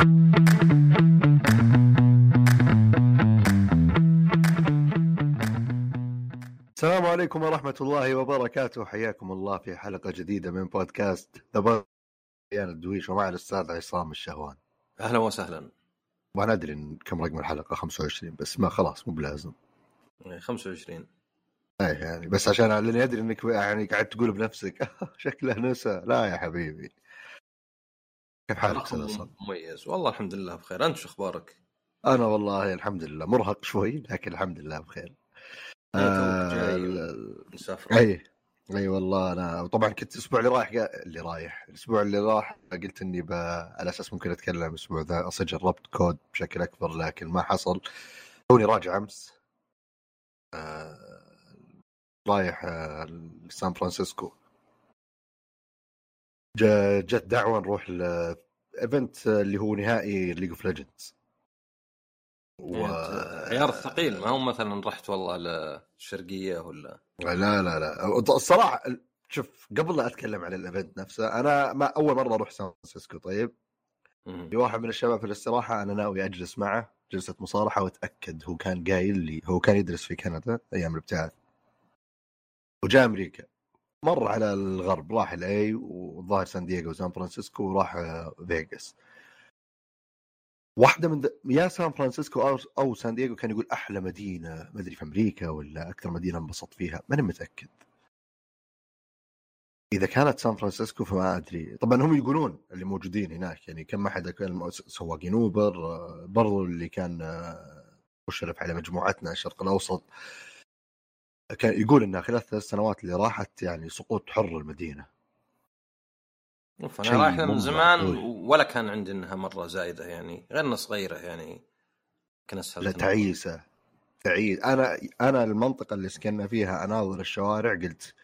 السلام عليكم ورحمة الله وبركاته. حياكم الله في حلقة جديدة من بودكاست ذا الدويش ومع الأستاذ عصام الشهوان. أهلا وسهلا. ندري إن كم رقم الحلقة 25 بس ما خلاص مو بلازم. 25 اي يعني بس عشان لأني أدري إنك يعني قاعد تقول بنفسك شكله نسى لا يا حبيبي. كيف حالك؟ مميز. والله الحمد لله بخير. أنت شو أخبارك؟ أنا والله الحمد لله مرهق شوي لكن الحمد لله بخير. ال- مسافر أي أي والله أنا طبعا كنت الأسبوع اللي رايح اللي رايح الأسبوع اللي راح قلت إني ب... على أساس ممكن أتكلم الأسبوع ذا أصلا جربت COD بشكل أكبر لكن ما حصل. توني راجع أمس. آه... رايح آه... لسان فرانسيسكو. جت دعوة نروح ل event اللي هو نهائي League of Legends و... عيار الثقيل ما هو مثلا رحت والله للشرقية ولا؟ لا لا لا. الصراحة شوف قبل لا أتكلم عن ال event نفسه أنا ما أول مرة أروح سان فرانسيسكو طيب. في واحد من الشباب في الاستراحة أنا ناوي أجلس معه جلسة مصارحة وأتأكد هو كان قايل لي هو كان يدرس في كندا أيام الابتعاث. وجاء أمريكا. مر على الغرب راح LA والظاهر سان دييغو وسان فرانسيسكو وراح آه، فيغاس. واحدة من د... يا سان فرانسيسكو أو أو سان دييغو كان يقول أحلى مدينة ما أدري في أمريكا ولا أكثر مدينة انبسطت فيها ماني متأكد. إذا كانت سان فرانسيسكو فما أدري. طبعا هم يقولون اللي موجودين هناك يعني كم أحد كان سواقين أوبر آه، برضو اللي كان آه، مشرف على مجموعتنا الشرق الأوسط. كان يقول إنها خلال الثلاث سنوات اللي راحت يعني سقوط حر المدينة. أوف أنا رايح من زمان. ولا كان عندي إنها مرة زايدة يعني غير إنها صغيرة يعني اسهل لا تعيسة. تعيس. أنا أنا المنطقة اللي سكننا فيها أناظر الشوارع قلت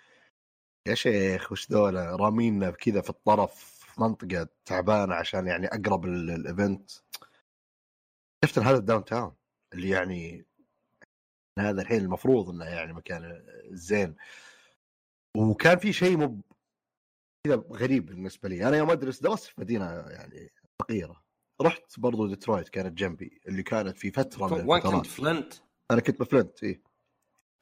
يا شيخ وش ذولا؟ رامينا كذا في الطرف في منطقة تعبانة عشان يعني أقرب ال- الايفنت شفت هذا ال downtown اللي يعني هذا الحين المفروض إنه يعني مكان زين. وكان في شيء مو كذا غريب بالنسبة لي. أنا يوم أدرس درست في مدينة يعني فقيرة. رحت برضو ديترويت كانت جنبي اللي كانت في فترة من وين كنت؟ فلنت؟ أنا كنت بفلنت اي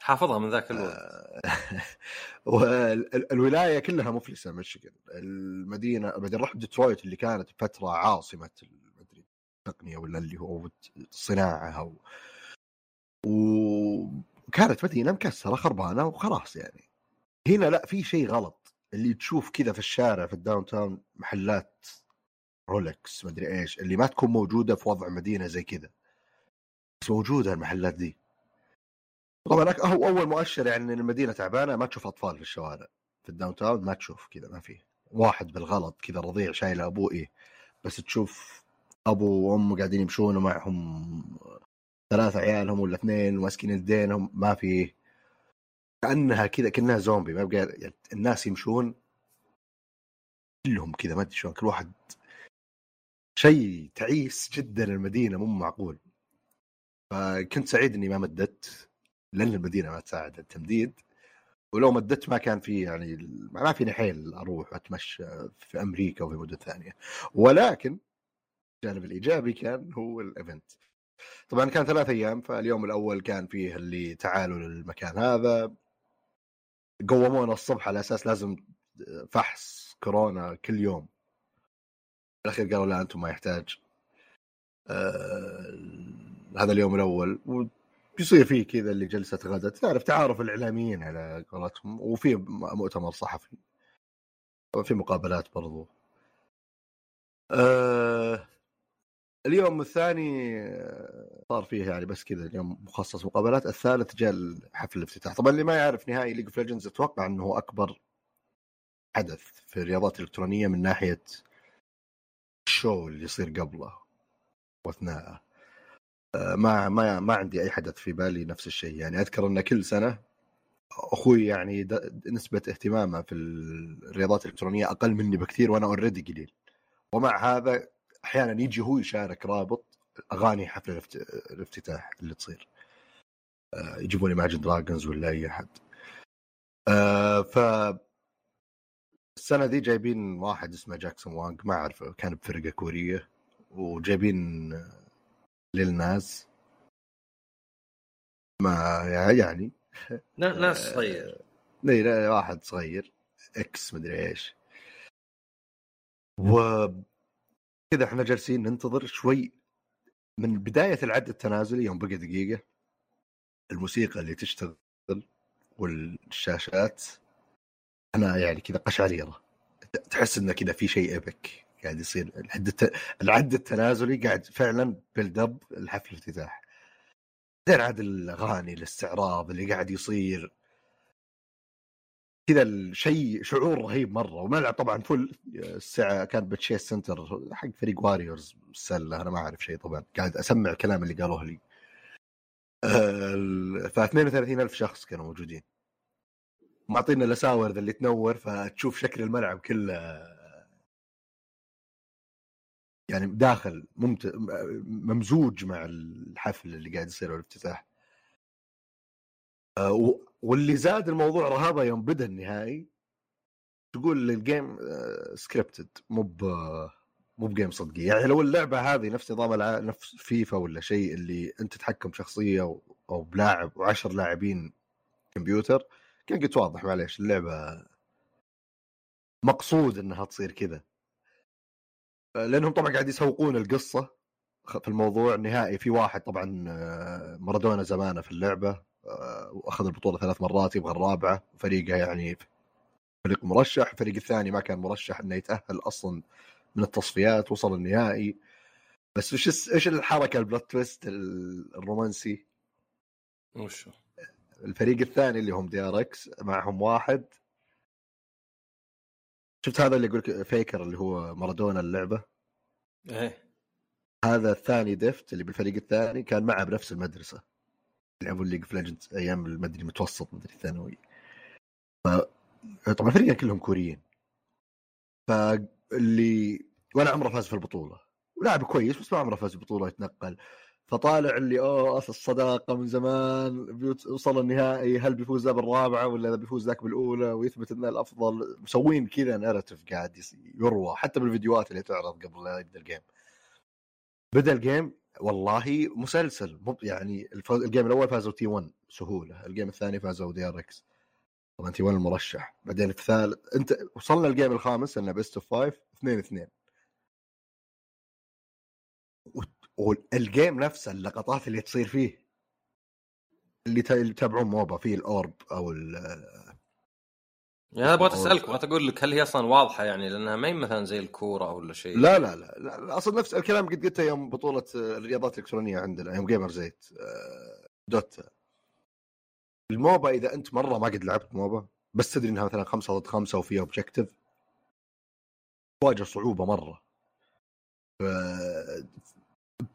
حافظها من ذاك الوقت. والولايه كلها مفلسة ميشيغان. المدينة بعدين رحت ديترويت اللي كانت فترة عاصمة المدري التقنيه ولا اللي هو الصناعه أو وكانت مدينه مكسره خربانة وخلاص يعني. هنا لا في شيء غلط. اللي تشوف كذا في الشارع في ال downtown محلات رولكس مدري إيش اللي ما تكون موجودة في وضع مدينة زي كذا. بس موجودة المحلات دي. طبعا هو أول مؤشر يعني إن المدينة تعبانة ما تشوف أطفال في الشوارع. في ال downtown ما تشوف كذا ما فيه. واحد بالغلط كذا رضيع شايل أبوه إيه. بس تشوف أبو وام قاعدين يمشون ومعهم ثلاثة عيالهم ولا اثنين وماسكين يدينهم ما في. كأنها كذا كأنها زومبي ما بقى يعني الناس يمشون كلهم كذا ما أدري شلون كل واحد شيء تعيس جدا المدينة مو معقول. فكنت سعيد إني ما مدت لأن المدينة ما تساعد التمديد. ولو مدت ما كان في يعني ما فيني حيل أروح وأتمشى في أمريكا وفي مدن ثانية. ولكن الجانب الإيجابي كان هو الايفنت طبعا كان ثلاث أيام فاليوم الأول كان فيه اللي تعالوا للمكان هذا. قومونا الصبح على أساس لازم فحص كورونا كل يوم. بالأخير قالوا لا أنتم ما يحتاج. آه هذا اليوم الأول. وبيصير فيه كذا اللي جلسة غدا تعرف تعارف الإعلاميين على قولتهم. وفي مؤتمر صحفي. وفي مقابلات برضو. آه اليوم الثاني آه، صار فيه يعني بس كذا اليوم مخصص مقابلات. الثالث جاء حفل الافتتاح. طبعا اللي ما يعرف نهائي League of Legends أتوقع إنه هو أكبر حدث في الرياضات الإلكترونية من ناحية ال show اللي يصير قبله وأثناءه. آه، ما ما ما عندي أي حدث في بالي نفس الشيء. يعني أذكر إن كل سنة أخوي يعني نسبة اهتمامه في الرياضات الإلكترونية أقل مني بكثير وأنا already قليل. ومع هذا أحيانا يجي هو يشارك رابط أغاني حفل الافت- الافتتاح اللي تصير. آه، يجيبون Imagine Dragons ولا أي أحد. آه، ف السنة دي جايبين واحد اسمه جاكسون وانج ما أعرفه كان بفرقة كورية. وجايبين للناس ما يعني. نا- ناس صغير. إي لا واحد صغير. إكس مدري إيش. و كذا إحنا جالسين ننتظر شوي من بداية العد التنازلي يوم بقى دقيقة. الموسيقى اللي تشتغل والشاشات أنا يعني كذا قشعريره تحس إنه كذا في شيء epic قاعد يصير. العد الت- العد التنازلي قاعد فعلا build up الحفل الافتتاح بعدين عاد الأغاني الاستعراض اللي قاعد يصير. كذا الشيء شعور رهيب مرة والملعب طبعا full الساعة كان ب Chase Center حق فريق Warriors السلة أنا ما أعرف شيء طبعا قاعد أسمع الكلام اللي قالوه لي. ف 32000 شخص كانوا موجودين. معطينا الاساور اللي تنور فتشوف شكل الملعب كله. يعني داخل ممت... ممزوج مع الحفل اللي قاعد يصير والافتتاح. آه، واللي زاد الموضوع رهابه يوم بدأ النهائي. تقول ال game scripted مو ب مو ب game صدقي. يعني لو اللعبة هذه نفس نظام. نفس فيفا ولا شيء اللي أنت تتحكم شخصية أو, أو بلاعب وعشر لاعبين كمبيوتر كان قلت واضح معليش اللعبة مقصود إنها تصير كذا. آه، لأنهم طبعا قاعد يسوقون القصة في الموضوع. نهائي في واحد طبعا آه، مارادونا زمانه في اللعبة. آه، وأخذ البطولة ثلاث مرات يبغى الرابعة. فريقه يعني فريق مرشح. الفريق الثاني ما كان مرشح إنه يتأهل أصلا من التصفيات وصل النهائي. بس وش إيش الحركة؟ البلوت تويست ال- الرومانسي وشو الفريق الثاني اللي هم DRX معهم واحد. شفت هذا اللي يقول لك فيكر اللي هو مارادونا اللعبة؟ إيه. هذا الثاني Deft اللي بالفريق الثاني كان معه بنفس المدرسة. يلعبون League of Legends أيام المدري المتوسط مدري الثانوي. ف طبعا الفريقين كلهم كوريين. فاللي ولا عمره فاز في البطولة. ولاعب كويس بس ما عمره فاز في البطولة يتنقل. فطالع اللي أوه الصداقة من زمان وصل النهائي هل بيفوز ذا بالرابعة ولا بيفوز ذاك بالأولى؟ ويثبت إنه الأفضل. مسوين كذا narrative قاعد يروى حتى بالفيديوهات اللي تعرض قبل لا يبدأ ال game بدأ ال game والله مسلسل يعني ال game الأول فازوا T1 سهولة ال game الثاني فازوا DRX طبعا T1 المرشح بعدين الثالث أنت وصلنا ال game الخامس انه best of five 2 2 وال game نفسه اللقطات اللي تصير فيه اللي تا- اللي يتابعون MOBA فيه ال orb أو أنا بغيت أو- أسألك بغيت أقول لك هل هي أصلا واضحة؟ يعني لأنها ما هي مثلا زي الكورة ولا شيء. لا لا لا, لا, لا أصلا نفس الكلام قد قلته يوم بطولة آه، الرياضات الإلكترونية عندنا يوم Gamers8 Dota ال MOBA إذا أنت مرة ما قد لعبت MOBA بس تدري إنها مثلا خمسة ضد خمسة وفيها objective تواجه صعوبة مرة. ف-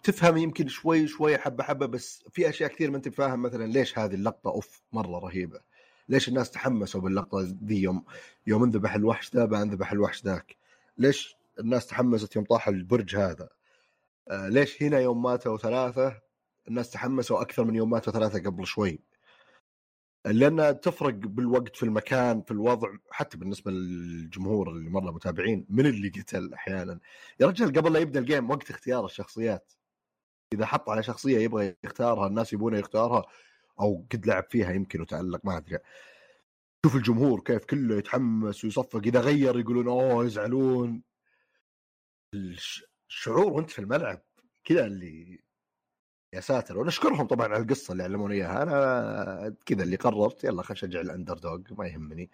تفهم يمكن شوي شوي حبة حبة بس في أشياء كثير ما أنت فاهم مثلا ليش هذه اللقطة أوف مرة رهيبة. ليش الناس تحمسوا باللقطة ذي يوم يوم انذبح الوحش ذا بعد انذبح الوحش ذاك؟ ليش الناس تحمست يوم طاح البرج هذا؟ آه ليش هنا يوم ماتوا ثلاثة الناس تحمسوا أكثر من يوم ماتوا ثلاثة قبل شوي؟ لانها تفرق بالوقت في المكان في الوضع حتى بالنسبة للجمهور اللي مرة متابعين من اللي قتل أحيانا؟ يا رجال قبل لا يبدأ ال game وقت اختيار الشخصيات. إذا حط على شخصية يبغى يختارها الناس يبونه يختارها أو قد لعب فيها يمكن وتالق ما أدري. شوف الجمهور كيف كله يتحمس ويصفق إذا غير يقولون أوه يزعلون. الش- الشعور وأنت في الملعب كذا اللي يا ساتر. ونشكرهم طبعا على القصة اللي علموني إياها. أنا كذا اللي قررت يلا خلينا نشجع ال underdog ما يهمني.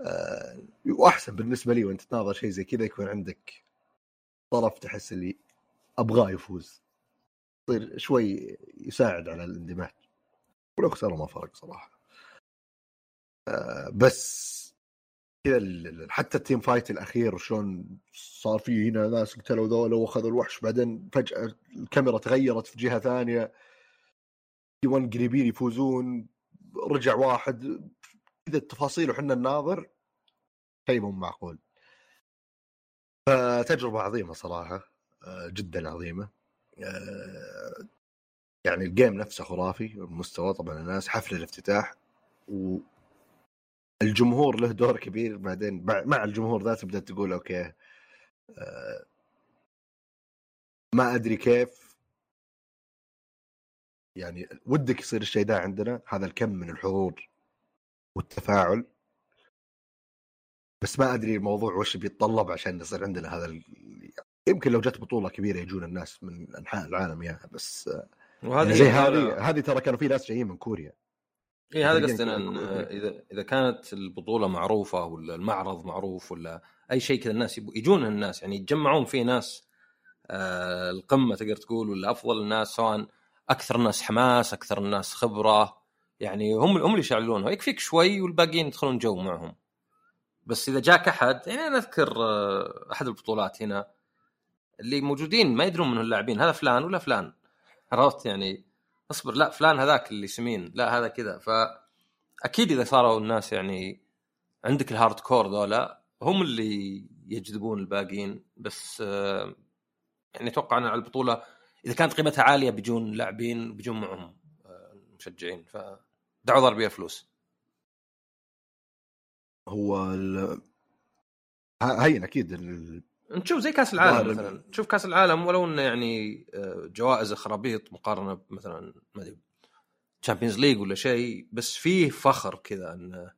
أه وأحسن بالنسبة لي وأنت تناظر شيء زي كذا يكون عندك طرف تحس اللي أبغاه يفوز. يصير شوي يساعد على الاندماج. ولو خسروا ما فرق صراحة. أه بس كذا حتى ال team fight الأخير شلون صار في هنا ناس قتلوا ذولا وأخذوا الوحش بعدين فجأة الكاميرا تغيرت في جهة ثانية. 1 قريبين يفوزون رجع واحد. كذا التفاصيل وحنا نناظر شيء مو معقول. فتجربة عظيمة صراحة آه، جدا عظيمة. آه، يعني ال game نفسه خرافي المستوى طبعا الناس حفل الافتتاح والجمهور له دور كبير بعدين بع- مع الجمهور ذا تبدا تقول okay آه، ما أدري كيف. يعني ودك يصير الشيء ده عندنا هذا الكم من الحضور والتفاعل. بس ما أدري الموضوع وش بيتطلب عشان يصير عندنا هذا ال... يمكن لو جت بطولة كبيرة يجون الناس من أنحاء العالم ياها بس وهذه يعني زي هذه هذه ترى كانوا في ناس جايين من كوريا. إي هذا كوريا. اذا إذا كانت البطولة معروفة ولا المعرض معروف ولا أي شيء كذا الناس يبو- يجون الناس يعني يتجمعون فيه ناس آه القمة تقدر تقول ولا أفضل الناس سواء أكثر الناس حماس أكثر الناس خبرة يعني هم هم اللي يشعلونها. يكفيك شوي والباقيين يدخلون جو معهم. بس إذا جاك أحد يعني أنا أذكر آه، أحد البطولات هنا اللي موجودين ما يدرون من اللاعبين هذا فلان ولا فلان. عرفت يعني اصبر لا فلان هذاك اللي سمين لا هذا كذا. فأكيد إذا صاروا الناس يعني عندك ال hardcore ذولا هم اللي يجذبون الباقيين. بس يعني أتوقع على البطولة إذا كانت قيمتها عالية بيجون لاعبين بيجون معهم مشجعين. فدعوا ضربية فلوس. هو ال... هين أكيد. نشوف زي كأس العالم مثلا. تشوف كأس العالم ولو إنه يعني آه، جوائزه خرابيط مقارنة مثلا ما أدري Champions League ولا شيء بس فيه فخر كذا انه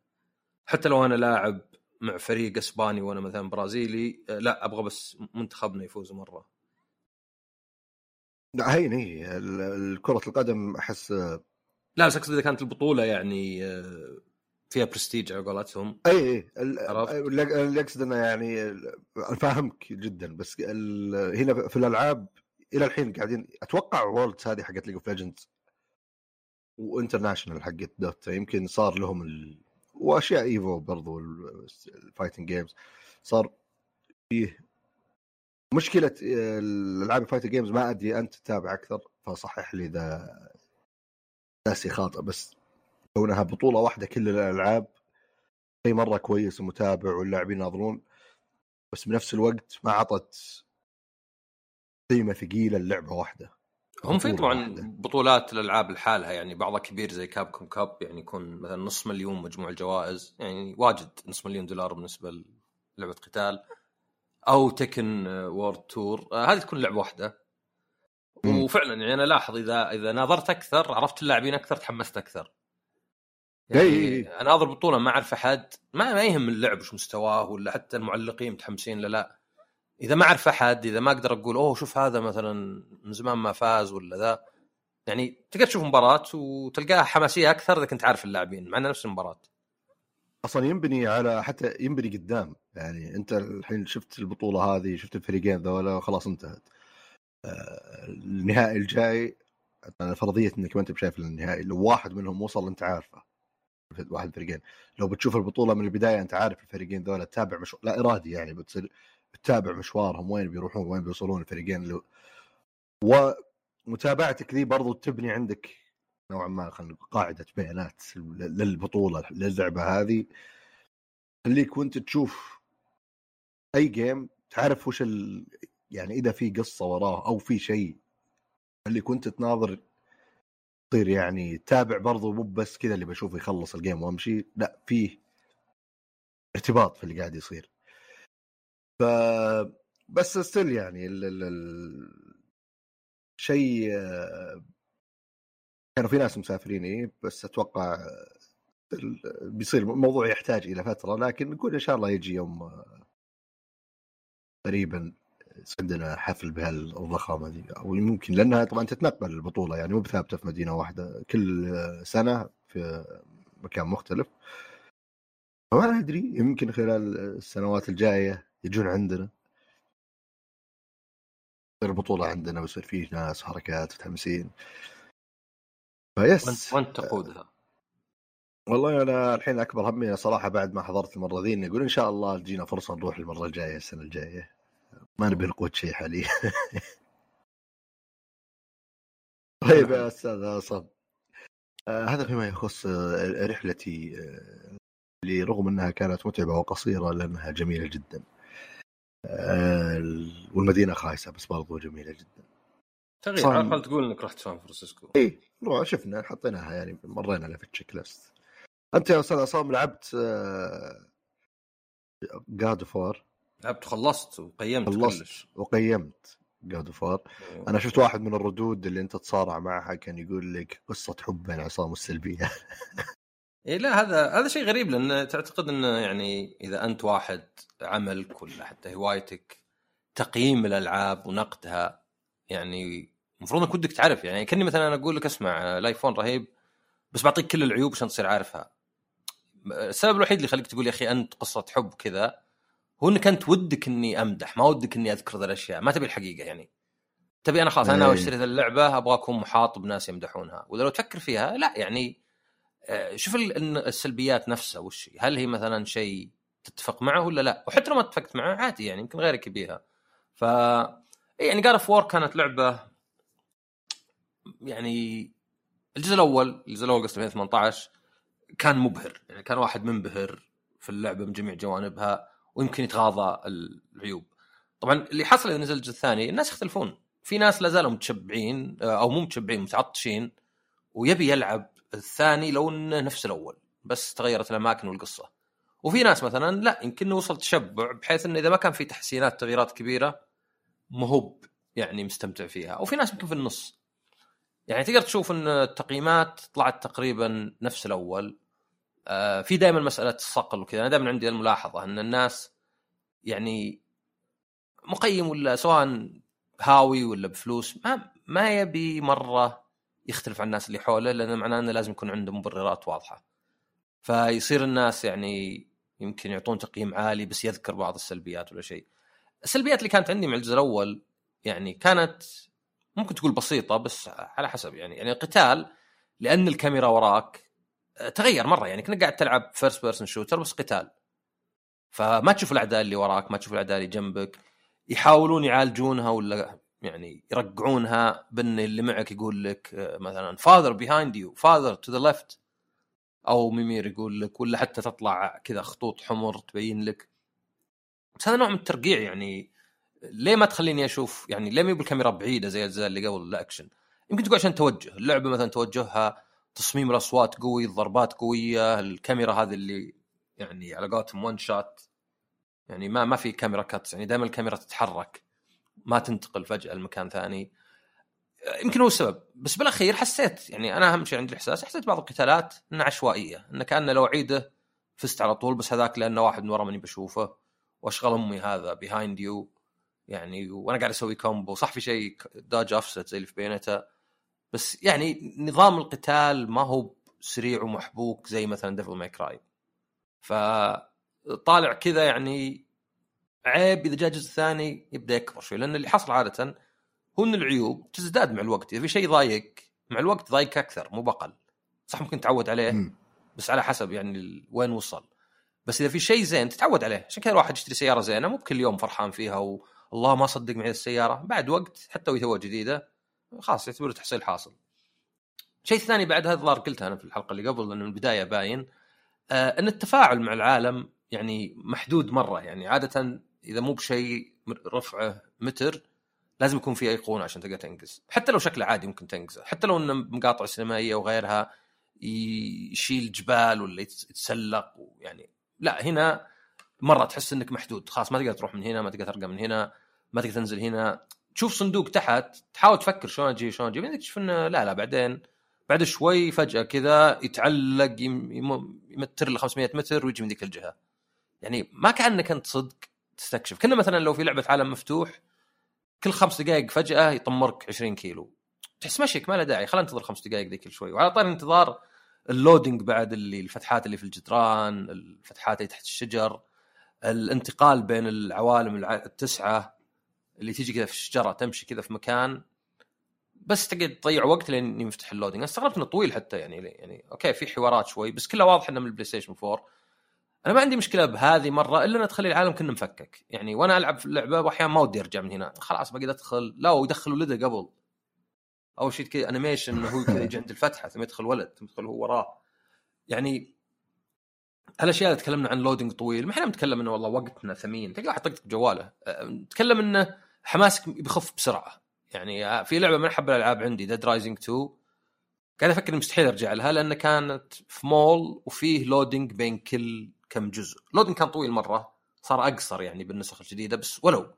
حتى لو أنا لاعب مع فريق إسباني وأنا مثلا برازيلي آه، لا أبغى بس منتخبنا يفوز مرة. لا هين هي كرة القدم أحس لا بس أقصد إذا كانت البطولة يعني آه، فيها برستيج على قولتهم أي أي؟ اللي اقصد إنه يعني فاهمك جدا بس. هنا في الألعاب إلى الحين قاعدين أتوقع Worlds هذه حقت League of Legends و International حقت Dota يمكن صار لهم ال... وأشياء Evo برضو ال fighting games صار فيه مشكلة الألعاب ال fighting games ما أدري أنت تتابع أكثر فصحح لي إذا ناسي خاطئ بس كونها بطولة واحدة كل الألعاب. شيء مرة كويس ومتابع واللاعبين يناظرون. بس بنفس الوقت ما عطت قيمة ثقيلة للعبة واحدة. هم في طبعا واحدة. بطولات الألعاب لحالها يعني بعضها كبير زي Capcom Cup يعني يكون مثلا نص مليون مجموع الجوائز يعني واجد نص مليون دولار بالنسبة للعبة قتال. أو Tekken World Tour هذه تكون لعبة واحدة. وفعلا يعني أنا لاحظ إذا إذا ناظرت أكثر عرفت اللاعبين أكثر تحمست أكثر. يعني إي. أناظر بطولة ما أعرف أحد ما ما يهم اللعب وش مستواه ولا حتى المعلقين متحمسين لا لا. إذا ما أعرف أحد إذا ما أقدر أقول أوه شوف هذا مثلا من زمان ما فاز ولا ذا. يعني تقدر تشوف مباراة وتلقاها حماسية أكثر إذا كنت عارف اللاعبين مع نفس المباراة. أصلا ينبني على حتى ينبني قدام يعني أنت الحين شفت البطولة هذه شفت الفريقين ذولا خلاص انتهت. آه، النهائي الجاي فرضية إنك ما أنت بشايف النهائي لو واحد منهم وصل أنت عارفه. واحد الفريقين. لو بتشوف البطولة من البداية أنت عارف الفريقين ذولا تتابع مش لا إرادي يعني بتصير تتابع مشوارهم وين بيروحون وين بيوصلون الفريقين اللي... ومتابعتك ذي برضو تبني عندك نوعا ما خلينا قاعدة بيانات للبطولة للعبه هذه. خليك وأنت تشوف أي game تعرف وش ال... يعني إذا في قصة وراه أو في شيء خليك وأنت تناظر تصير يعني تابع برضو مو بس كذا اللي بشوفه يخلص ال game وامشي لا فيه ارتباط في اللي قاعد يصير. ف بس still يعني ال... ال... ال... شيء كانوا في ناس مسافرين إيه بس أتوقع بيصير الموضوع يحتاج إلى فترة لكن نقول إن شاء الله يجي يوم آه، قريبا. عندنا حفل بهالضخامة دي. أو يمكن لأنها طبعا تتنقل البطولة يعني مو بثابتة في مدينة واحدة. كل سنة في مكان مختلف. فما ندري يمكن خلال السنوات الجاية يجون عندنا. تصير البطوله عندنا ويصير فيه ناس حركات متحمسين فيس. وانت تقودها؟ والله أنا الحين أكبر همي صراحة بعد ما حضرت المرة ذي إني أقول إن شاء الله تجينا فرصة نروح المرة الجاية السنة الجاية. ما نبي نقود شيء حاليا طيب يا أستاذ عصام آه هذا فيما يخص آه رحلتي آه اللي رغم أنها كانت متعبة وقصيرة لأنها جميلة جدا. آه والمدينة خايسة بس برضو جميلة جدا. تغيير صار- على الأقل تقول إنك رحت سان فرانسيسكو. إي شفنا حطيناها يعني مرينا على في ال checklist. أنت يا أستاذ عصام لعبت God of War لعبت خلصت وقيمت خلصت. كلش. وقيمت God of أنا شفت واحد من الردود اللي أنت تصارع معها كان يقول لك قصة حب بين عصام السلبية. اي لا هذا هذا شيء غريب لأن تعتقد إنه يعني إذا أنت واحد عملك ولا حتى هوايتك تقييم الألعاب ونقدها يعني المفروض إنك ودك تعرف. يعني كأني مثلا أنا أقول لك اسمع الآيفون رهيب بس بعطيك كل العيوب عشان تصير عارفها. السبب الوحيد اللي يخليك تقول يا أخي أنت قصة حب كذا هو انك انت ودك إني أمدح ما ودك إني أذكر ذا الأشياء ما تبي الحقيقة يعني. تبي أنا خلاص أنا إيه. أشتري ذا اللعبة أبغى اكون محاط بناس يمدحونها. وإذا لو تفكر فيها لا يعني آه، شوف السلبيات نفسها وش هل هي مثلا شيء تتفق معه ولا لا؟ وحتى لو ما اتفقت معه عادي يعني يمكن غيرك يبيها. ف يعني God of War كانت لعبة يعني الجزء الأول الجزء الأول قصدي 2018 كان مبهر. يعني كان واحد منبهر في اللعبة من جميع جوانبها. ويمكن يتغاضى العيوب. طبعا اللي حصل اذا نزل الجزء الثاني الناس يختلفون. في ناس لا زالوا متشبعين آه، أو مو متشبعين متعطشين ويبي يلعب الثاني لو إنه نفس الأول بس تغيرت الأماكن والقصة. وفي ناس مثلا لا يمكن وصل تشبع بحيث إنه إذا ما كان في تحسينات تغييرات كبيرة مهب يعني مستمتع فيها. وفي ناس يمكن في النص. يعني تقدر تشوف إن التقييمات طلعت تقريبا نفس الأول. في دائما مسألة الصقل وكذا. أنا دائما عندي الملاحظة أن الناس يعني مقيم ولا سواء هاوي ولا بفلوس ما ما يبي مرة يختلف عن الناس اللي حوله لأن معناه أنه لازم يكون عنده مبررات واضحة. فيصير الناس يعني يمكن يعطون تقييم عالي بس يذكر بعض السلبيات ولا شيء. السلبيات اللي كانت عندي مع الجزء الأول يعني كانت ممكن تقول بسيطة بس على حسب يعني. يعني القتال لأن الكاميرا وراك آه، تغير مرة يعني كأنك قاعد تلعب first person shooter بس قتال. فما تشوف الأعداء اللي وراك ما تشوف الأعداء اللي جنبك. يحاولون يعالجونها ولا يعني يرقعونها بإن اللي معك يقول لك آه، مثلا father behind you father to the left أو Mimir يقول لك ولا حتى تطلع كذا خطوط حمر تبين لك. بس هذا نوع من الترقيع يعني. ليه ما تخليني أشوف؟ يعني ليه ما يبي الكاميرا بعيدة زي الأجزاء اللي قبل الأكشن؟ يمكن تقول عشان توجه اللعبة مثلا توجهها تصميم الاصوات قوي الضربات قوية الكاميرا هذه اللي يعني على قولتهم one shot يعني ما ما في camera cuts يعني دائما الكاميرا تتحرك ما تنتقل فجأة لمكان ثاني. يمكن هو السبب بس بالأخير حسيت يعني أنا أهم شيء عندي الإحساس حسيت بعض القتالات إنها عشوائية إنه كان لو أعيده فزت على طول بس هذاك لأنه واحد من ورا ماني بشوفه وأشغلني هذا behind you يعني وأنا قاعد أسوي combo صح في شيء dodge offset زي اللي في Bayonetta بس يعني نظام القتال ما هو سريع ومحبوك زي مثلا Devil May Cry فطالع كذا يعني عيب إذا جاء الجزء الثاني يبدأ يكبر شوي لأن اللي حصل عادة هو إن العيوب تزداد مع الوقت. إذا في شيء ضايقك مع الوقت ضايقك أكثر مو بقل صح ممكن تعود عليه. بس على حسب يعني وين وصل. بس إذا في شيء زين تتعود عليه. عشان كذا الواحد يشتري سيارة زينة مو بكل يوم فرحان فيها والله ما صدق معي السيارة. بعد وقت حتى وهي جديدة خلاص يعتبره تحصيل حاصل. الشيء الثاني بعد هذا الظاهر قلتها أنا في الحلقة اللي قبل لأنه من البداية باين آه إن التفاعل مع العالم يعني محدود مرة. يعني عادة إذا مو بشيء رفعه متر لازم يكون في ايقونه عشان تقدر تنقز. حتى لو شكله عادي ممكن تنقزه. حتى لو إنه مقاطع سينمائية وغيرها يشيل جبال ولا يتس- يتسلق يعني لا هنا مرة تحس إنك محدود. خلاص ما تقدر تروح من هنا ما تقدر ترقى من هنا ما تقدر تنزل هنا. تشوف صندوق تحت تحاول تفكر شلون أجي شلون أجي. بعدين تكتشف إنه لا لا بعدين بعد شوي فجأة كذا يتعلق يم- يم- يمتر له 500 متر ويجي من ذيك الجهة. يعني ما كأنك أنت صدق تستكشف. كنا مثلا لو في لعبة عالم مفتوح كل خمس دقائق فجأة يطمرك 20 كيلو. تحس مشيك ما له داعي. خلينا ننتظر خمس دقائق ذي كل شوي. وعلى طار الانتظار ال loading بعد اللي الفتحات اللي في الجدران الفتحات اللي تحت الشجر الانتقال بين العوالم الع- التسعة. اللي تيجي كذا في الشجرة تمشي كذا في مكان بس تقعد تضيع وقت لين يفتح ال loading. أنا استغربت إنه طويل حتى يعني يعني أوكي في حوارات شوي بس كلها واضح انه من ال PlayStation 4 أنا ما عندي مشكلة بهذه مرة إلا ان تخلي العالم كنا مفكك. يعني وأنا ألعب في اللعبة واحيانا ما ودي أرجع من هنا. خلاص بقدر أدخل لا ويدخل ولده قبل. أول شيء كذا animation هو كذا يجي عند الفتحة ثم يدخل ولد ثم يدخل هو وراه. يعني هالأشياء اللي تكلمنا عن loading طويل ما إحنا نتكلم إنه والله وقتنا ثمين. تلقى واحد طقطق جواله أه، نتكلم إنه حماسك بيخف بسرعة. يعني في لعبة من أحب الألعاب عندي Dead Rising 2 قاعد أفكر مستحيل أرجع لها لأن كانت في مول وفيه loading بين كل كم جزء. loading كان طويل مرة صار أقصر يعني بالنسخ الجديدة بس ولو.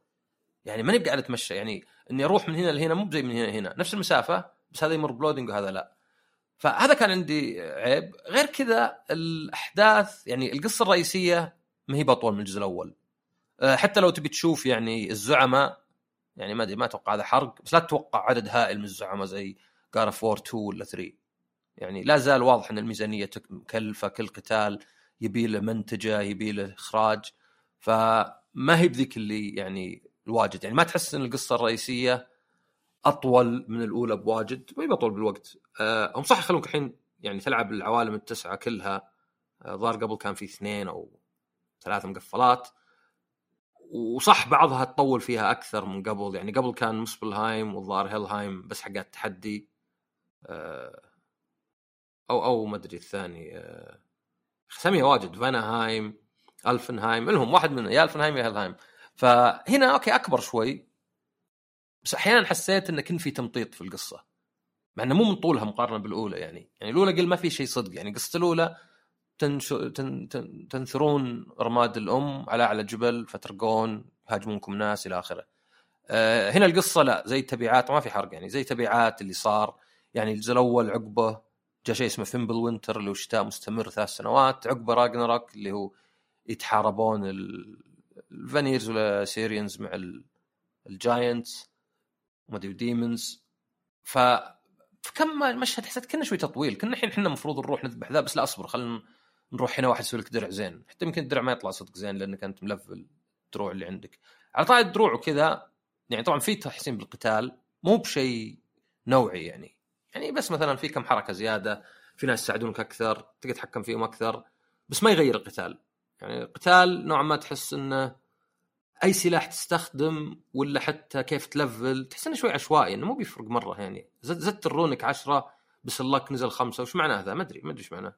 يعني ماني قاعد أتمشى يعني إني أروح من هنا لهنا مو زي من هنا لهنا. نفس المسافة بس هذا يمر ب loading وهذا لا. فهذا كان عندي عيب. غير كذا الأحداث يعني القصة الرئيسية ما هي بطول من الجزء الأول. أه، حتى لو تبي تشوف يعني الزعماء يعني ما أدري ما أتوقع هذا حرق بس لا تتوقع عدد هائل من الزعماء زي جار اوف 2 ولا 3 يعني لا زال واضح إن الميزانية مكلفة كل قتال يبي له منتجة يبي له إخراج. فما هي بذيك اللي يعني الواجد. يعني ما تحس إن القصة الرئيسية أطول من الأولى بواجد؟ ما بطول بالوقت. أه هم صح يخلونك الحين يعني تلعب العوالم التسعة كلها. آه، ظهر قبل كان في اثنين أو ثلاث مقفلات. وصح بعضها تطول فيها أكثر من قبل. يعني قبل كان مسبلهايم والظاهر هيلهايم بس حقات تحدي أه أو أو ما أدري الثاني أه اساميها واجد. فاناهايم ألفنهايم لهم واحد من يا ألفنهايم يا هيلهايم. فهنا أوكي أكبر شوي. بس أحيانا حسيت انه كان في تمطيط في القصة. مع إنه مو من طولها مقارنة بالأولى يعني. يعني الأولى قل ما في شيء صدق. يعني قصة الأولى تنشو تن تن تنثرون رماد الأم على أعلى جبل فترقون يهاجمونكم ناس إلى آخره. أه هنا القصة لا زي التبعات ما في حرق يعني. زي تبعات اللي صار يعني الجزء الأول عقبة جاء شيء اسمه Fimbulwinter اللي هو شتاء مستمر ثلاث سنوات. عقبة Ragnarok اللي هو يتحاربون ال Vanirs وال Aesirians مع ال giants وما أدري demons. فكم مشهد حسيت كنا شوي تطويل. كنا الحين إحنا المفروض نروح نذبح ذا بس لا أصبر خلينا نروح هنا واحد يسوي لك درع زين. حتى يمكن الدرع ما يطلع صدق زين لأنك أنت ملفل الدروع اللي عندك. على طاري الدروع وكذا يعني طبعا في تحسين بالقتال مو بشيء نوعي يعني. يعني بس مثلا في كم حركة زيادة في ناس يساعدونك أكثر تقدر تتحكم فيهم أكثر بس ما يغير القتال. يعني القتال نوعا ما تحس إنه أي سلاح تستخدم ولا حتى كيف تلفل تحس إنه شوي عشوائي إنه مو بيفرق مرة يعني. زدت ال runic 10 بس ال luck نزل خمسة وش معناه ذا ما أدري ما أدري إيش معناه.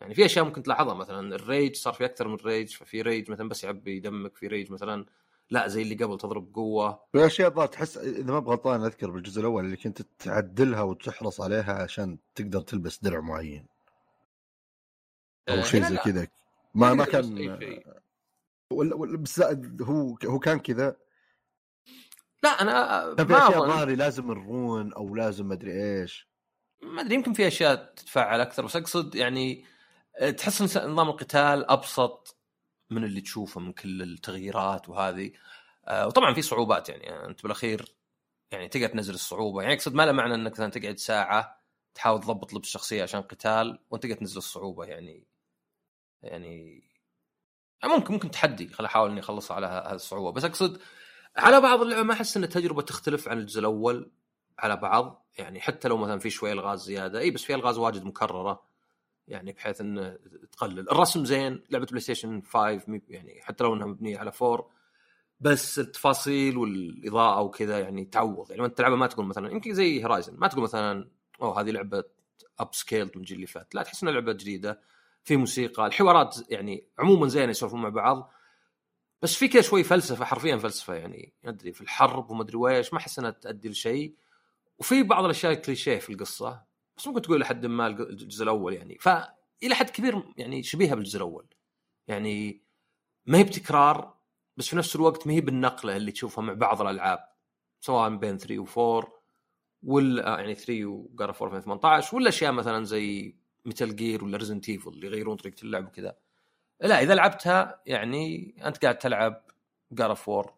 يعني في أشياء ممكن تلاحظها مثلا ال rage صار في أكثر من rage ففي rage مثلا بس يعبي دمك في rage مثلا لا زي اللي قبل تضرب قوة. في أشياء ضاع تحس إذا ما بغلطان أذكر بالجزء الأول اللي كنت تعدلها وتحرص عليها عشان تقدر تلبس درع معين. أو آه، شيء زي كذا. ما ما كان بس هو هو كان كذا. لا أنا كان في أشياء ظاهري لازم الرون أو لازم مدري إيش. ما أدري يمكن في أشياء تتفعل أكثر بس أقصد يعني تحس نظام القتال أبسط من اللي تشوفه من كل التغييرات وهذه. آه، وطبعا في صعوبات يعني أنت بالأخير يعني تقدر تنزل الصعوبة. يعني اقصد ما له معنى إنك مثلا تقعد ساعة تحاول تضبط لبس الشخصيه عشان قتال وأنت تقدر تنزل الصعوبة يعني. يعني ممكن ممكن تحدي. خل أحاول إني اخلصها على هذه الصعوبة. بس أقصد على بعض اللعبة ما أحس إن التجربة تختلف عن الجزء الأول على بعض. يعني حتى لو مثلا في شوية ألغاز زيادة إي بس في ألغاز واجد مكررة. يعني بحيث إنه تقلل. الرسم زين لعبة PlayStation 5 يعني حتى لو إنها مبنية على 4 بس التفاصيل والإضاءة وكذا يعني تعوض. يعني انت تلعبها ما تقول مثلا يمكن زي Horizon ما تقول مثلا أوه هذه لعبة upscaled من الجيل اللي فات. لا تحس إنها لعبة جديدة في موسيقى. الحوارات يعني عموما زينة يسولفون مع بعض بس في كذا شوي فلسفة حرفيا فلسفة يعني. أدري في الحرب وما أدري ويش ما أحس إنها تؤدي لشيء. وفي بعض الأشياء الكليشيه في القصة. بس ممكن تقول لحد ما الجزء الأول يعني. فالى حد كبير يعني شبيهة بالجزء الأول. يعني ما هي بتكرار بس في نفس الوقت ما هي بالنقلة اللي تشوفها مع بعض الألعاب. سواء بين 3 و4 ولا يعني 3 وجار 4 2018 ولا أشياء مثلا زي Metal Gear ولا Resident Evil اللي يغيرون طريقة اللعب وكذا. لا إذا لعبتها يعني أنت قاعد تلعب God of War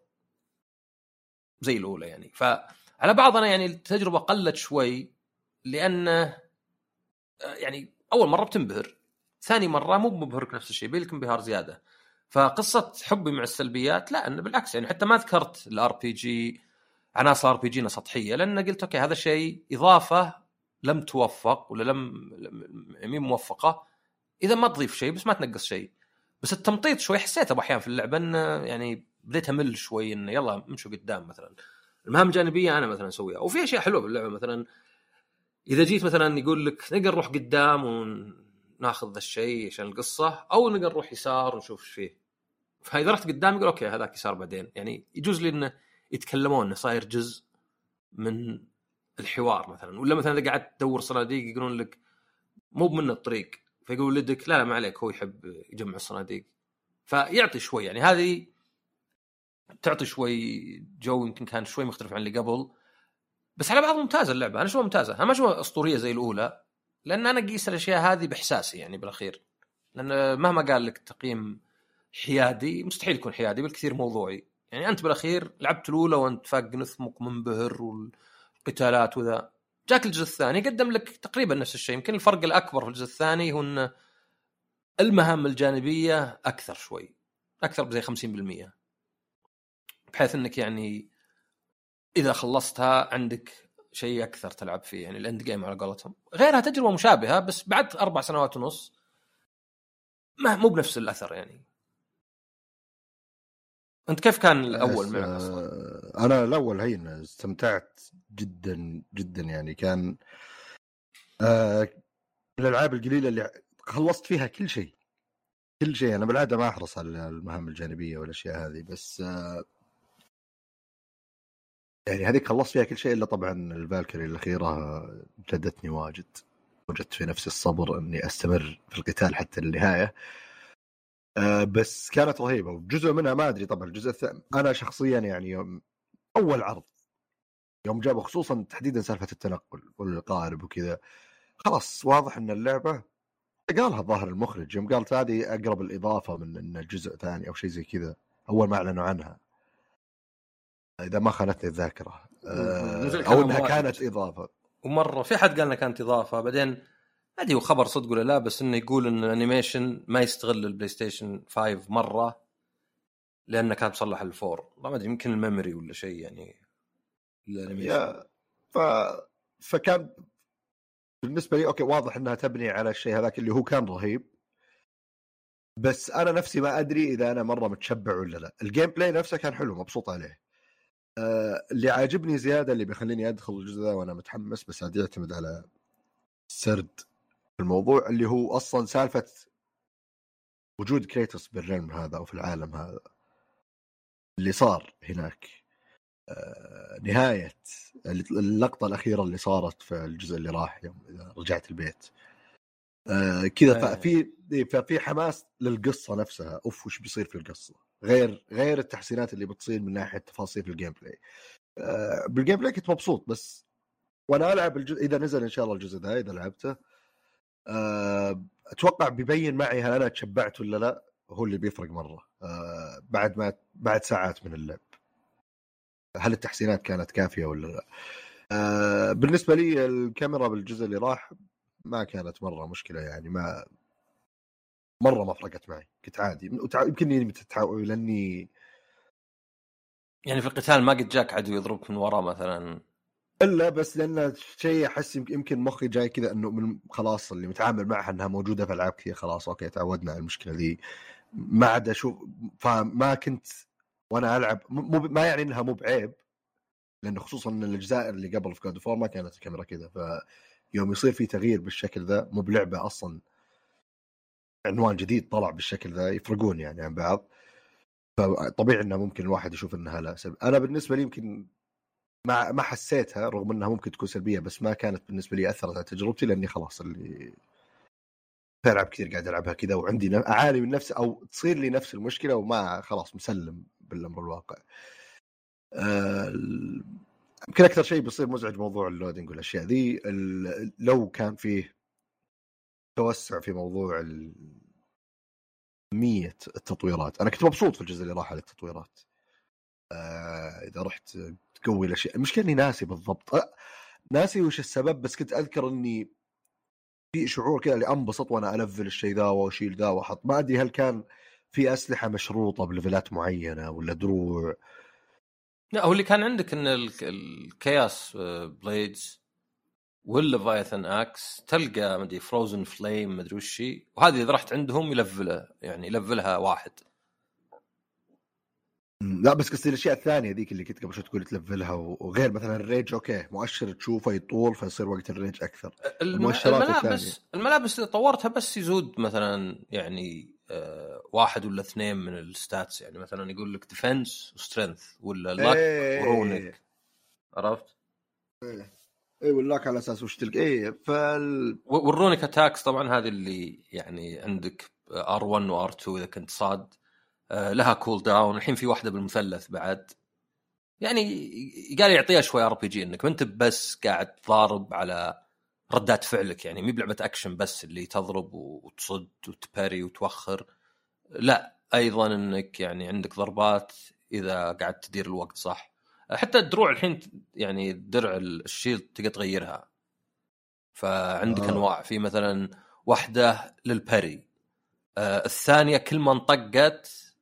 زي الأولى يعني. فعلى بعض أنا يعني التجربة قلت شوي لأنه يعني أول مرة بتنبهر ثاني مرة مو مبهرك نفس الشيء بيلك انبهار زيادة. فقصة حبي مع السلبيات لا انه بالعكس يعني حتى ما ذكرت ال RPG عناصر RPG إنها سطحية لأن قلت أوكي هذا شيء إضافة لم توفق ولا لم مين موفقة. إذا ما تضيف شيء بس ما تنقص شيء. بس التمطيط شوي حسيته أحيانا في اللعبة انه يعني بديت أمل شوي انه يلا امشوا قدام مثلا. المهام الجانبية أنا مثلا أسويها. وفي أشياء حلوة باللعبة مثلا إذا جيت مثلا يقول لك نقدر نروح قدام وناخذ ذا الشيء عشان القصة أو نقدر نروح يسار ونشوف إيش فيه. فإذا رحت قدام يقول okay هذاك يسار بعدين. يعني يجوز لي إنه يتكلمون إنه صاير جزء من الحوار مثلا. ولا مثلا إذا قعدت تدور صناديق يقولون لك مو من الطريق. فيقول ولدك لا لا ما عليك هو يحب يجمع الصناديق. فيعطي شوي يعني هذه تعطي شوي جو يمكن كان شوي مختلف عن اللي قبل. بس على بعض ممتازة اللعبة. أنا اشوفها ممتازة؟ أنا ما اشوفها أسطورية زي الأولى لأن أنا أقيس الأشياء هذه بإحساسي يعني بالأخير. لأن مهما قال لك تقييم حيادي مستحيل يكون حيادي بالكثير موضوعي. يعني أنت بالأخير لعبت الأولى وأنت فاق نثمك منبهر والقتالات وذا. جاك الجزء الثاني قدم لك تقريبا نفس الشيء. يمكن الفرق الأكبر في الجزء الثاني هو إن المهام الجانبية أكثر شوي أكثر بزي 50% بحيث إنك يعني إذا خلصتها عندك شيء أكثر تلعب فيه يعني الاند جيم على قولتهم. غيرها تجربة مشابهة بس بعد أربع سنوات ونص ما مو بنفس الأثر يعني. أنت كيف كان الأول معك أصلا؟ آه، أنا الأول هين استمتعت جدا جدا يعني كان آه من الألعاب القليلة اللي خلصت فيها كل شيء. كل شيء أنا بالعادة ما أحرص على المهام الجانبية والأشياء هذه بس آه يعني هذيك خلصت فيها كل شيء إلا طبعا الفالكري الأخيرة جدتني واجد. وجدت في نفسي الصبر إني أستمر في القتال حتى النهاية. آه بس كانت رهيبة. وجزء منها ما أدري طبعا. الجزء الثاني أنا شخصيا يعني يوم أول عرض يوم جابوا خصوصا تحديدا سالفة التنقل والقارب وكذا. خلاص واضح إن اللعبة قالها الظاهر المخرج. يوم قالت هذه أقرب الإضافة من إن الجزء ثاني أو شيء زي كذا. أول ما أعلنوا عنها. إذا ما خانتني الذاكرة. آه أو إنها كانت إضافة. ومرة في حد قال إنها كانت إضافة بعدين ما أدري هو خبر صدق ولا لا بس إنه يقول إن ال animation ما يستغل البلايستيشن 5 مرة لأنه كان مصلح الفور. ما أدري يمكن ال memory ولا شيء يعني ال animation. ف... فكان بالنسبة لي okay واضح إنها تبني على الشيء هذاك اللي هو كان رهيب. بس أنا نفسي ما أدري إذا أنا مرة متشبع ولا لا. ال gameplay نفسه كان حلو مبسوط عليه. آه اللي عاجبني زيادة اللي بيخليني أدخل الجزء ذا وأنا متحمس بس هذا يعتمد على سرد الموضوع اللي هو أصلا سالفة وجود كريتوس بالرلم هذا أو في العالم هذا. اللي صار هناك. آه نهاية اللقطة الأخيرة اللي صارت في الجزء اللي راح يوم رجعت البيت. آه كذا ففي ففي حماس للقصة نفسها. أوف وش بيصير في القصة؟ غير غير التحسينات اللي بتصير من ناحية تفاصيل ال gameplay آه بال gameplay كنت مبسوط بس وأنا ألعب الجزء إذا نزل إن شاء الله الجزء ذا إذا لعبته. أه أتوقع بيبين معي هل أنا تشبعت ولا لا هو اللي بيفرق مرة. أه بعد ما بعد ساعات من اللعب. هل التحسينات كانت كافية ولا لا؟ أه بالنسبة لي الكاميرا بالجزء اللي راح ما كانت مرة مشكلة يعني ما مرة ما فرقت معي كنت عادي. يمكن إني لأني يعني في القتال ما قد جاك عدو يضربك من ورا مثلا؟ إلا بس لأن شيء أحس يمكن مخي جاي كذا إنه من خلاص اللي متعامل معها إنها موجودة في العاب كثير خلاص okay تعودنا على المشكلة ذي. ما عاد أشوف فما كنت وأنا ألعب مو ما يعني إنها مو بعيب. لأنه خصوصا إن الأجزاء اللي قبل في God ما كانت الكاميرا كذا فيوم يصير في تغيير بالشكل ذا مو بلعبة أصلا عنوان جديد طلع بالشكل ذا يفرقون يعني عن بعض فطبيعي إنه ممكن الواحد يشوف إنها لا سب... أنا بالنسبة لي يمكن ما ما حسيتها رغم إنها ممكن تكون سلبية بس ما كانت بالنسبة لي أثرت على تجربتي لأني خلاص اللي في العاب كثير قاعد ألعبها كذا وعندي أعاني من نفس أو تصير لي نفس المشكلة وما خلاص مسلم بالأمر الواقع. آه، يمكن أكثر شيء بيصير مزعج موضوع ال loading والأشياء ذي لو كان فيه توسع في موضوع كمية التطويرات. أنا كنت مبسوط في الجزء اللي راح على التطويرات. آه إذا رحت تقوي الأشياء. المشكلة إني ناسي بالضبط. أه ناسي وش السبب بس كنت أذكر إني في شعور كذا اللي أنبسط وأنا أ level الشيء ذا وأشيل ذا وأحط. ما أدري هل كان في أسلحة مشروطة ب levelات معينة ولا دروع. لا هو اللي كان عندك إن ال Chaos Blades وال Leviathan Axe تلقى مدري frozen flame مدري وش وهذه إذا رحت عندهم ي level ـه يعني ي level ـها واحد. لا بس قصدي الأشياء الثانية ذيك اللي كنت قبل شوي تقول ت level ـها وغير مثلا ال rage okay مؤشر تشوفه يطول فيصير وقت ال rage أكثر. المؤشرات الملابس الثانية. الملابس اللي طورتها بس يزود مثلا يعني آه واحد ولا اثنين من ال stats. يعني مثلا يقول لك defense و strength ولا luck إيه. و runic عرفت؟ إيه. اي وال luck على أساس وش تلقى. اي فال وال runic attacks طبعا هذه اللي يعني عندك R1 و R2 إذا كنت صاد. آه، لها cooldown الحين في واحدة بالمثلث بعد. يعني قال يعطيها شوي RPG إنك ما أنت بس قاعد تضارب على ردات فعلك. يعني مي بلعبة أكشن بس اللي تضرب وتصد وت parry وتوخر. لا أيضا إنك يعني عندك ضربات إذا قاعد تدير الوقت صح. حتى الدروع الحين يعني درع الشيلد تقدر تغيرها. فعندك آه. أنواع. في مثلا واحدة للبري. آه الثانية كل ما انطقت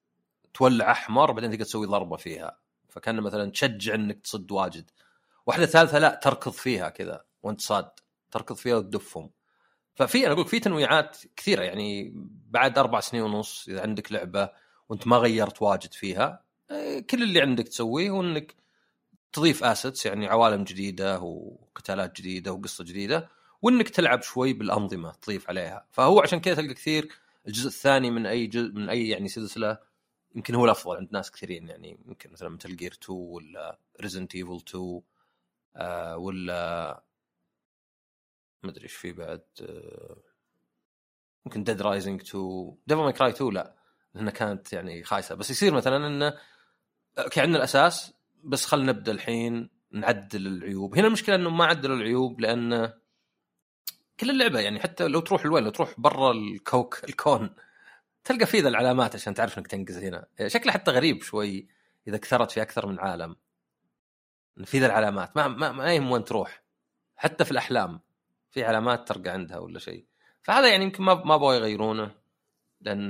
تولع أحمر بعدين تقدر تسوي ضربة فيها. فكان مثلا تشجع إنك تصد واجد. واحدة ثالثة لا تركض فيها كذا وأنت صاد. تركض فيها وتدفهم. ففي أنا أقول في تنويعات كثيرة. يعني بعد أربع سنين ونص إذا عندك لعبة وأنت ما غيرت واجد فيها آه، كل اللي عندك تسويه هو انك تضيف assets يعني عوالم جديدة وقتالات جديدة وقصة جديدة وإنك تلعب شوي بالأنظمة تضيف عليها. فهو عشان كذا تلقى كثير الجزء الثاني من أي جزء من أي يعني سلسلة يمكن هو الأفضل عند ناس كثيرين. يعني يمكن مثلا مثل جير 2 ولا Resident Evil 2 آه ولا ما أدري إيش في بعد آه ممكن Dead Rising 2 Devil May Cry 2 لا لأنها كانت يعني خايسة. بس يصير مثلا إنه okay عندنا الأساس بس خلينا نبدأ الحين نعدل العيوب. هنا المشكلة إنه ما عدلوا العيوب لأن كل اللعبة يعني حتى لو تروح لوين لو تروح برا الكوك الكون تلقى فيه ذا العلامات عشان تعرف إنك تنقز هنا. شكله حتى غريب شوي إذا كثرت في أكثر من عالم. في ذا العلامات. ما ما, ما يهم وين تروح. حتى في الأحلام في علامات ترقى عندها ولا شيء. فهذا يعني يمكن ما ما يغيرونه لأن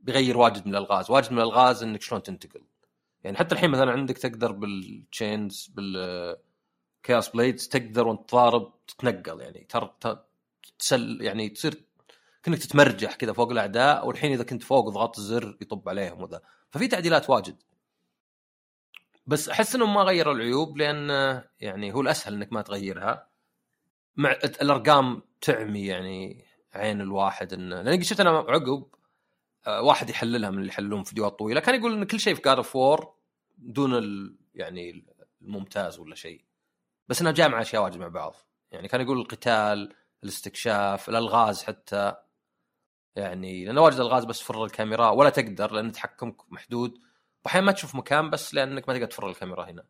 بيغير واجد من الألغاز. واجد من الألغاز إنك شلون تنتقل. يعني حتى الحين مثلا عندك تقدر بال chains بال Chaos Blades تقدر وأنت تضارب تتنقل يعني تر تسل يعني تصير كأنك تتمرجح كذا فوق الأعداء والحين إذا كنت فوق ضغطت الزر يطب عليهم وذا. ففي تعديلات واجد. بس أحس إنهم ما غيروا العيوب لأن يعني هو الأسهل إنك ما تغيرها. مع الأرقام تعمي يعني عين الواحد إنه لأن شفت أنا عقب واحد يحللها من اللي يحللون فيديوهات طويلة. كان يقول إن كل شيء في God of War دون ال يعني الممتاز ولا شيء. بس إنها جامعة أشياء واجد مع بعض. يعني كان يقول القتال الاستكشاف الألغاز حتى. يعني لأن واجد ألغاز بس تفر الكاميرا. ولا تقدر لأن تحكمك محدود. واحيانا ما تشوف مكان بس لأنك ما تقدر تفر الكاميرا هنا.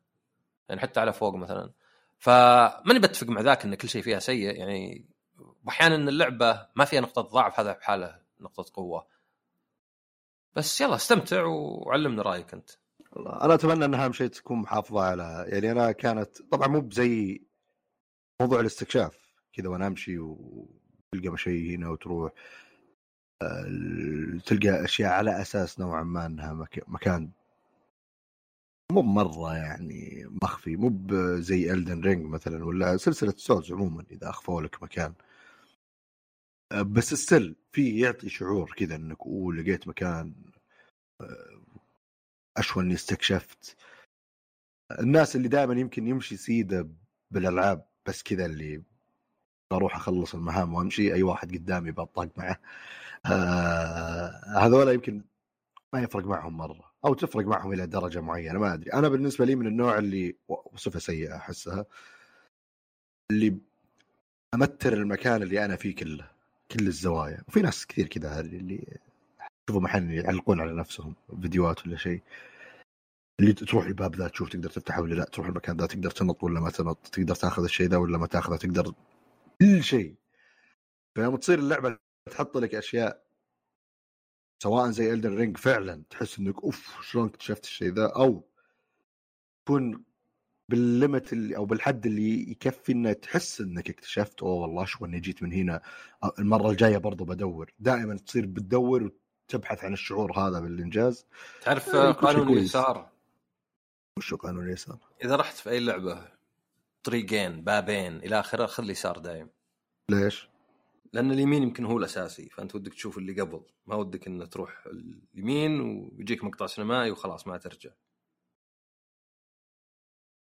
يعني حتى على فوق مثلا. فماني بتفق مع ذاك إن كل شيء فيها سيء. يعني واحيانا اللعبة ما فيها نقطة ضعف هذا بحالة نقطة قوة. بس يلا استمتع وعلمنا رأيك أنت. والله أنا أتمنى أن أهم شيء تكون محافظة على يعني أنا كانت طبعا مو بزي موضوع الاستكشاف كذا وأنا أمشي وتلقى شيء هنا وتروح تلقى أشياء على أساس نوعا ما أنها مكان مو مره يعني مخفي مو زي Elden Ring مثلا ولا سلسلة Souls عموما إذا أخفوا لك مكان. بس السيلف يعطي شعور كذا إنك أوه لقيت مكان اشوى إني استكشفت. الناس اللي دائما يمكن يمشي سيدة بالألعاب بس كذا اللي أروح أخلص المهام وأمشي أي واحد قدامي بطاق معه. آه هذول يمكن ما يفرق معهم مرة أو تفرق معهم إلى درجة معينة ما أدري. أنا بالنسبة لي من النوع اللي وصفة سيئة أحسها اللي أمتر المكان اللي أنا فيه كله. كل الزوايا. وفي ناس كثير كذا اللي شوفوا محل يعلقون على نفسهم فيديوهات ولا شيء. اللي تروح الباب ذا تشوف تقدر تفتحه ولا لا تروح المكان ذا تقدر تنط ولا ما تنط تقدر تاخذ الشيء ذا ولا ما تاخذه تقدر كل شيء. فيوم تصير اللعبة تحط لك أشياء سواء زي Elden Ring فعلا تحس إنك أوف شلون اكتشفت الشيء ذا؟ أو تكون بال limit اللي أو بالحد اللي يكفي إنه تحس إنك اكتشفت أوه والله شو إني جيت من هنا؟ المرة الجاية برضو بدور. دائما تصير بتدور وتبحث عن الشعور هذا بالإنجاز. تعرف آه قانون اليسار؟ وشو قانون اليسار؟ إذا رحت في أي لعبة طريقين بابين إلى آخره خذ اليسار دايم ليش؟ لأن اليمين يمكن هو الأساسي فأنت ودك تشوف اللي قبل. ما ودك إنه تروح اليمين ويجيك مقطع سينمائي وخلاص ما ترجع.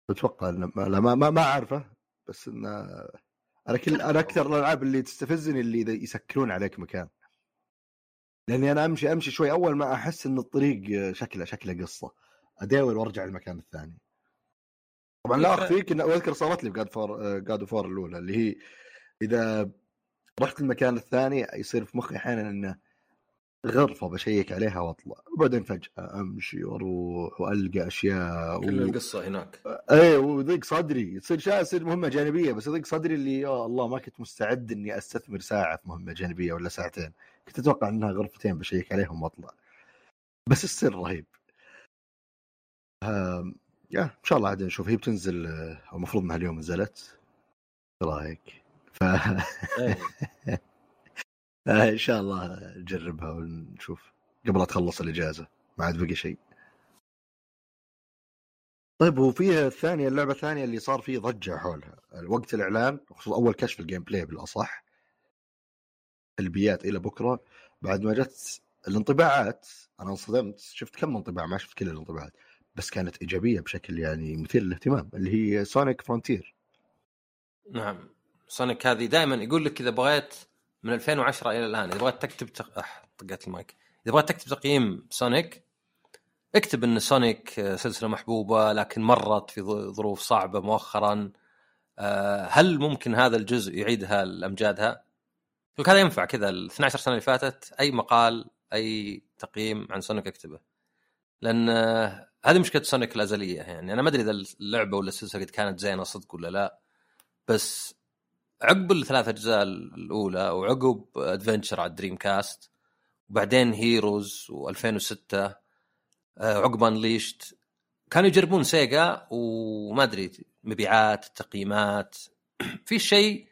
أتوقع إنه ما لا ما, ما, ما أعرفه بس إنه أنا كل أنا أكثر الألعاب اللي تستفزني اللي يسكرون عليك مكان. لأني أنا امشي أمشي شوي أول ما أحس إن الطريق شكله شكله قصة اداول وأرجع المكان الثاني. طبعا لا أخفيك ان اذكر صارت لي بجاد فور جاد فور الأولى اللي هي إذا رحت المكان الثاني يصير في مخي أحيانا إنه غرفة بشيك عليها وأطلع. وبعدين فجأة أمشي وأروح وألقى أشياء كل القصة هناك. إيه وضيق صدري. تصير شا تصير مهمة جانبية بس يضيق صدري اللي يا الله ما كنت مستعد إني أستثمر ساعة في مهمة جانبية ولا ساعتين. كنت أتوقع إنها غرفتين بشيك عليهم وأطلع. بس السر رهيب. يا إن شاء الله عاد نشوف. هي بتنزل آه، أو المفروض إنها اليوم نزلت. إيش رأيك؟ ف إيه. آه، إن شاء الله نجربها ونشوف قبل لا تخلص الإجازة ما عاد بقي شيء. طيب وفيها الثانية اللعبة الثانية اللي صار فيه ضجة حولها. وقت الإعلان خصوصا أول كشف ال gameplay بالأصح سلبيات إلى بكرة. بعد ما جت الانطباعات أنا انصدمت شفت كم انطباع ما شفت كل الانطباعات بس كانت إيجابية بشكل يعني مثير للاهتمام اللي هي Sonic Frontiers نعم. سونيك هذه دائما يقول لك إذا بغيت من 2010 إلى الآن. إذا بغيت تكتب تق... أح طقت المايك. إذا بغيت تكتب تقييم سونيك اكتب إن سونيك آه، سلسلة محبوبة لكن مرت في ظروف صعبة مؤخرا. آه، هل ممكن هذا الجزء يعيدها لأمجادها؟ هذا ينفع كذا. ال 12 سنة اللي فاتت أي مقال أي تقييم عن سونيك أكتبه. لأن آه، هذه مشكلة سونيك الأزلية يعني. أنا ما أدري إذا اللعبة ولا السلسلة كانت زينة صدق ولا لا. بس عقب الثلاث أجزاء الأولى وعقب Adventure على ال Dreamcast وبعدين Heroes و2006 عقب Unleashed كانوا يجربون سيجا وما أدري مبيعات تقييمات. في شيء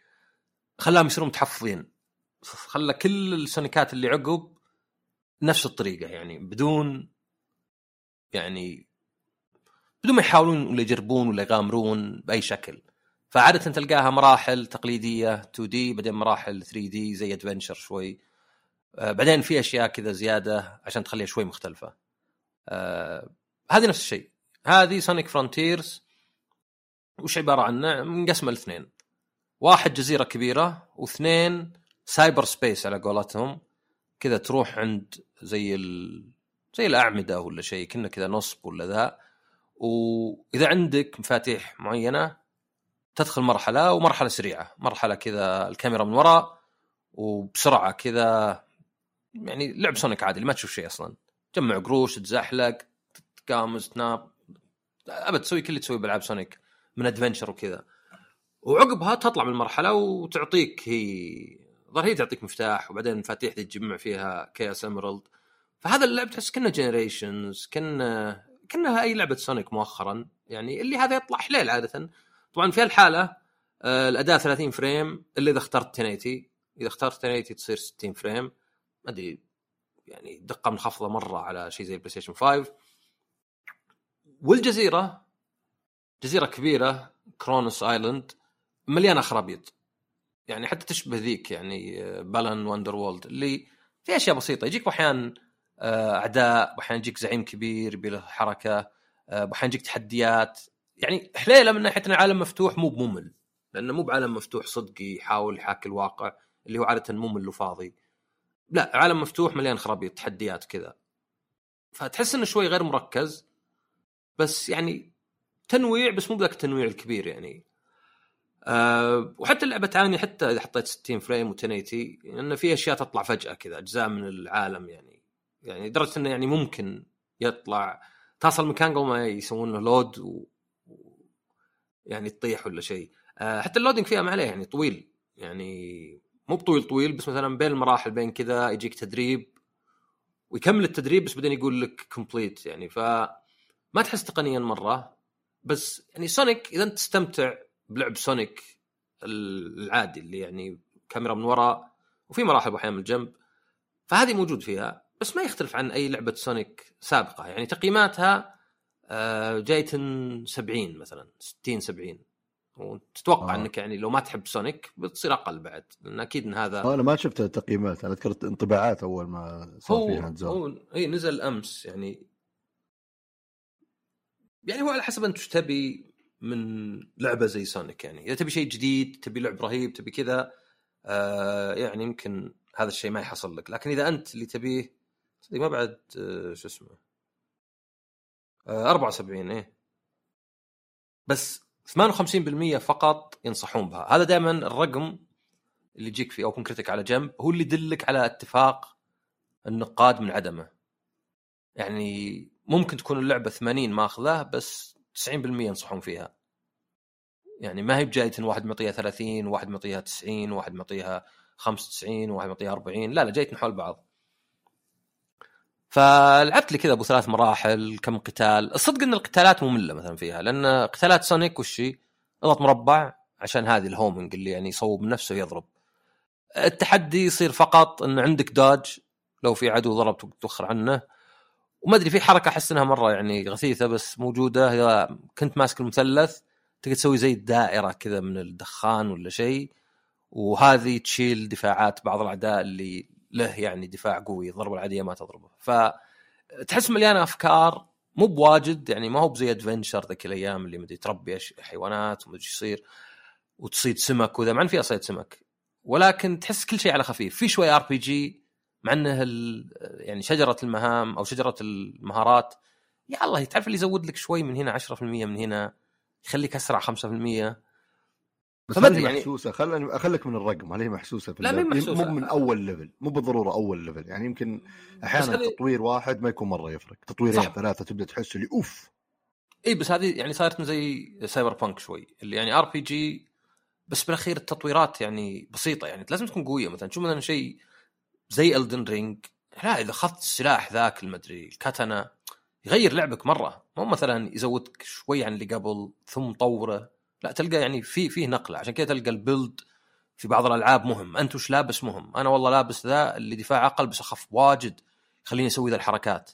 خلاهم يصيرون متحفظين. خلى كل السونيكات اللي عقب نفس الطريقة يعني بدون يعني بدون ما يحاولون ولا يجربون ولا يغامرون بأي شكل. فعادة تلقاها مراحل تقليدية 2D بعدين مراحل 3D زي Adventure شوي. آه، بعدين في أشياء كذا زيادة عشان تخليها شوي مختلفة. آه، هذه نفس الشيء. هذه Sonic Frontiers وش عبارة عنه؟ منقسمه لاثنين. واحد جزيرة كبيرة واثنين Cyber Space على قولتهم. كذا تروح عند زي ال... زي الأعمدة ولا شيء كنا كذا نصب ولا ذا. وإذا عندك مفاتيح معينة تدخل مرحلة ومرحلة سريعة. مرحلة كذا الكاميرا من وراء وبسرعة كذا. يعني لعب سونيك عادي ما تشوف شيء أصلا. تجمع قروش تزحلق تقمز تناب أبد تسوي كل اللي تسويه بألعاب سونيك من Adventure وكذا. وعقبها تطلع من المرحلة وتعطيك هي ظهر هي تعطيك مفتاح وبعدين المفاتيح دي تجمع فيها Chaos Emerald فهذا اللعب تحس كنا Generations كنا كأنها أي لعبة سونيك مؤخرا. يعني اللي هذا يطلع حليل عادة. طبعا في الحاله آه، الاداء 30 frame إلا إذا اخترت 1080 إذا اخترت 1080 تصير 60 frame. ما أدري يعني دقة منخفضة مرة على شيء زي ال PlayStation 5 والجزيرة جزيرة كبيرة Kronos Island مليانة خرابيط. يعني حتى تشبه ذيك يعني آه، Balan Wonderworld اللي في أشياء بسيطة. يجيك أحيانا أعداء واحيانا يجيك زعيم كبير يبي حركة آه، واحيانا يجيك تحديات. يعني حليله من ناحية انه عالم مفتوح مو بممل. لأنه مو بعالم مفتوح صدقي يحاول يحاكي الواقع اللي هو عادة ممل وفاضي. لا عالم مفتوح مليان خرابيط تحديات كذا. فتحس إنه شوي غير مركز. بس يعني تنويع بس مو بذاك التنويع الكبير يعني. أه وحتى اللعبة تعاني حتى إذا حطيت 60 فريم و1080 لأن في أشياء تطلع فجأة كذا أجزاء من العالم يعني. يعني لدرجة إنه يعني ممكن يطلع تصل مكان قبل ما يسوون له لود. و- يعني تطيح ولا شيء. أه حتى ال loading فيها ما عليه يعني طويل. يعني مو بطويل طويل بس مثلا بين المراحل بين كذا يجيك تدريب ويكمل التدريب بس بعدين يقول لك complete يعني ف ما تحس تقنيا مرة بس يعني سونيك إذا أنت تستمتع بلعب سونيك العادي اللي يعني كاميرا من وراء وفي مراحل أحيانا من الجنب فهذه موجود فيها بس ما يختلف عن أي لعبة سونيك سابقة. يعني تقييماتها آه، جاية 70 مثلا 60 70 وتتوقع آه. آه. إنك يعني لو ما تحب سونيك بتصير أقل بعد لأن أكيد إن هذا أنا ما شفت التقييمات أنا ذكرت انطباعات أول ما صار هو فيها هو إي نزل أمس يعني يعني هو على حسب أنت وش تبي من لعبة زي سونيك يعني إذا تبي شيء جديد تبي لعب رهيب تبي كذا آه يعني يمكن هذا الشيء ما يحصل لك لكن إذا أنت اللي تبيه ما بعد آه شو اسمه آه 74 إيه. بس 58% فقط ينصحون بها. هذا دائما الرقم اللي يجيك في أوبن كريتيك على جنب هو اللي يدلك على اتفاق النقاد من عدمه. يعني ممكن تكون اللعبة 80 ماخذه بس 90% ينصحون فيها. يعني ما هي بجايه واحد معطيها 30 واحد معطيها 90 واحد معطيها 95 واحد معطيها 40 لا لا جايتنا حول بعض. فلعبت لي كذا أبو ثلاث مراحل كم قتال. الصدق إن القتالات مملة مثلا فيها لأن قتالات Sonic وش هي؟ اضغط مربع عشان هذه ال homing اللي يعني يصوب نفسه ويضرب. التحدي يصير فقط إن عندك dodge لو في عدو ضرب توخر عنه. وما أدري في حركة أحس إنها مرة يعني غثيثة بس موجودة. اذا كنت ماسك المثلث تقدر تسوي زي الدائره كذا من الدخان ولا شيء. وهذه تشيل دفاعات بعض الأعداء اللي له يعني دفاع قوي الضربة العادية ما تضربه. فتحس مليانه أفكار مو بواجد يعني ما هو بزي Adventure ذيك الأيام اللي مدري تربي حيوانات ومدري إيش يصير وتصيد سمك وذا مع إن فيها صيد سمك. ولكن تحس كل شيء على خفيف. في شوي RPG مع إنه يعني شجرة المهام أو شجرة المهارات يا الله تعرف اللي يزود لك شوي من هنا 10% من هنا يخليك أسرع 5% بس هذه يعني محسوسة؟ خلني أخليك من الرقم هذه محسوسة في لا مو محسوسة. مو من أول level مو بالضرورة أول level يعني يمكن أحيانا هذه... تطوير واحد ما يكون مرة يفرق. تطويرين ثلاثة تبدأ تحس اللي أوف. إي بس هذه يعني صارت زي Cyberpunk شوي اللي يعني RPG بس بالاخير التطويرات يعني بسيطة يعني لازم تكون قوية. مثلا شوف مثلا شيء زي Elden Ring لا إذا أخذت السلاح ذاك المدري الكاتانا يغير لعبك مرة. مو مثلا يزودك شوي عن اللي قبل ثم طوره. لا تلقى يعني في فيه نقله عشان كذا تلقى ال build في بعض الألعاب مهم. أنت وش لابس مهم؟ أنا والله لابس ذا اللي دفاع أقل بس أخف واجد خليني أسوي ذا الحركات.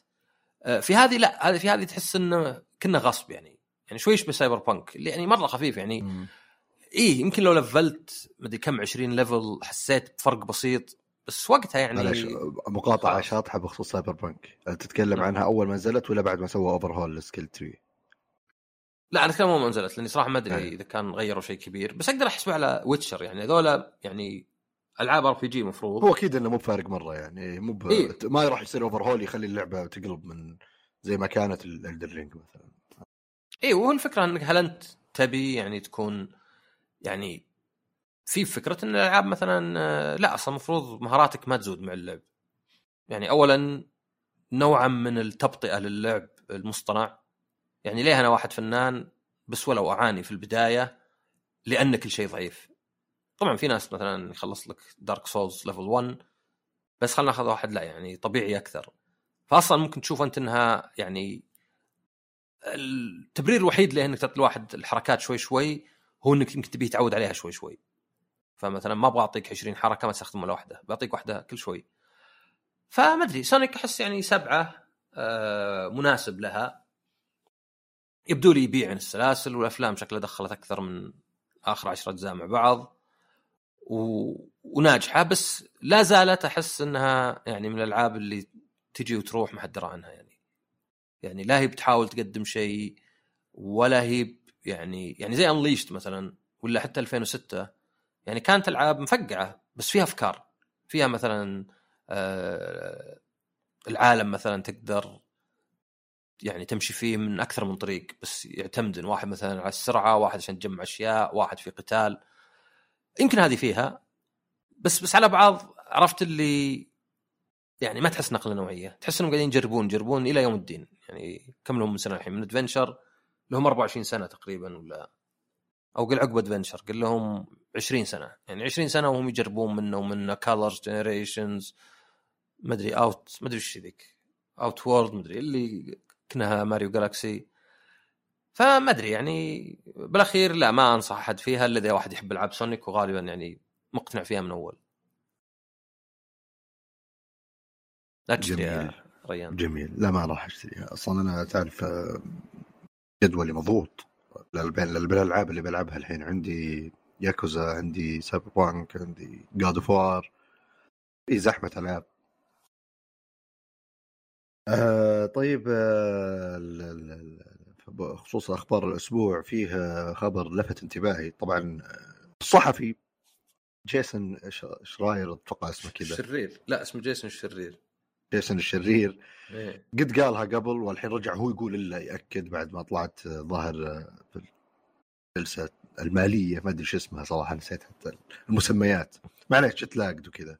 آه، في هذه لا هذه في هذه تحس إنه كنا غصب يعني. يعني شوي يشبه Cyberpunk اللي يعني مرة خفيف يعني. إيه يمكن لو لفلت مدري كم 20 level حسيت بفرق بسيط. بس وقتها يعني مقاطعة شاطحة بخصوص Cyberpunk تتكلم عنها أول ما نزلت ولا بعد ما سوى overhaul لل skill tree لا أنا اتكلم ما نزلت لأني صراحة ما أدري. إذا كان غيروا شيء كبير بس أقدر احسبه على Witcher يعني هذولا يعني ألعاب RPG المفروض هو أكيد إنه مو بفارق مرة يعني مو ب... إيه؟ ما راح يصير overhaul يخلي اللعبة تقلب من زي ما كانت Elden Ring مثلا إي وهو الفكرة إنك هل أنت تبي يعني تكون يعني في فكرة إن الألعاب مثلا لا أصلا المفروض مهاراتك ما تزود مع اللعب يعني اولا نوعا من التبطئة للعب المصطنع يعني ليه أنا واحد فنان بس ولو أعاني في البداية لأن كل شيء ضعيف؟ طبعا في ناس مثلا يخلص لك Dark Souls level 1 بس خلينا ناخذ واحد لا يعني طبيعي أكثر. فاصلا ممكن تشوف أنت إنها يعني التبرير الوحيد لانك تعطي الواحد الحركات شوي شوي هو إنك يمكن تبيه يتعود عليها شوي شوي. فمثلا ما أبغى أعطيك 20 حركة ما تستخدم ولا واحدة بعطيك واحدة كل شوي. فما أدري سونيك أحس يعني سبعة آه مناسب لها. يبدو لي يبيع عن السلاسل والأفلام شكلها دخلت أكثر من آخر عشرة أجزاء مع بعض و... وناجحة بس لا زالت أحس إنها يعني من الألعاب اللي تجي وتروح ما حد درى عنها يعني. يعني لا هي بتحاول تقدم شيء ولا هي يعني يعني زي انليشت مثلا ولا حتى 2006 يعني كانت ألعاب مفقعة بس فيها أفكار. فيها مثلا آه العالم مثلا تقدر يعني تمشي فيه من أكثر من طريق بس يعتمد واحد مثلا على السرعة واحد عشان تجمع أشياء واحد في قتال. يمكن هذه فيها بس بس على بعض عرفت اللي يعني ما تحس نقلة نوعية. تحس إنهم قاعدين يجربون يجربون إلى يوم الدين. يعني كم لهم من سنة الحين؟ من Adventure لهم 24 سنة تقريبا ولا؟ أو قل عقب Adventure قل لهم 20 سنة. يعني 20 سنة وهم يجربون منه ومن Colors Generations ما أدري Out ما أدري إيش ذيك. Out World ما أدري اللي كانها Mario Galaxy فما أدري يعني بالأخير لا ما أنصح أحد فيها إلا إذا واحد يحب العاب Sonic وغالبا يعني مقتنع فيها من أول. لا تشتريها ريان. جميل. لا ما راح أشتريها. أصلا أنا تعرف آه، جدولي مضغوط. بين الالعاب اللي بلعبها الحين عندي ياكوزا عندي Cyberpunk عندي God of War في زحمة ألعاب. آه طيب آه بخصوص أخبار الأسبوع فيه خبر لفت انتباهي. طبعا الصحفي جيسون شراير أتوقع اسمه كذا. الشرير لا اسمه جيسون الشرير. جيسون الشرير. إيه؟ قد قالها قبل والحين رجع هو يقول إلا يأكد بعد ما طلعت ظاهر في الجلسة المالية. ما أدري شو اسمها صراحة نسيت حتى المسميات. معليش تلاقد وكذا. آه،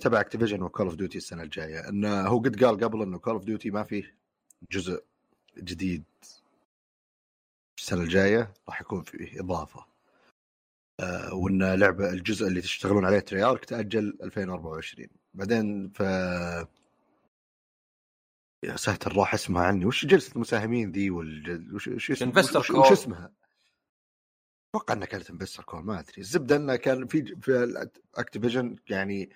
تبع Activision و Call of Duty السنة الجاية. انه هو قد قال قبل إنه Call of Duty ما فيه جزء جديد. السنة الجاية راح يكون فيه إضافة. آه، وإن لعبة الجزء اللي تشتغلون عليه Treyarch تأجل 2024 بعدين ف يا ساتر راح اسمها عني. وش جلسة المساهمين ذي وال... وش وش, اسم... Investor وش. وش اسمها؟ أتوقع إنها كانت investor call ما أدري الزبدة انه كان في في Activision يعني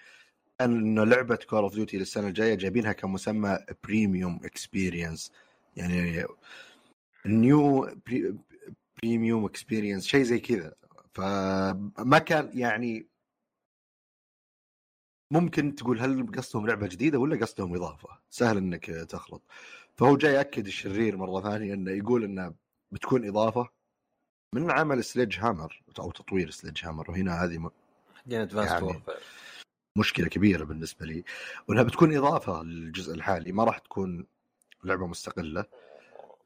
انه لعبة Call of Duty للسنة الجاية جايبينها كمسمى premium experience يعني new premium experience شيء زي كذا فما كان يعني ممكن تقول هل قصدهم لعبة جديدة ولا قصدهم إضافة؟ سهل إنك تخلط. فهو جاي يأكد الشرير مرة ثانية إنه يقول انه بتكون إضافة من عمل Sledgehammer أو تطوير Sledgehammer وهنا هذه م- يعني مشكلة كبيرة بالنسبة لي وإنها بتكون إضافة للجزء الحالي ما راح تكون لعبة مستقلة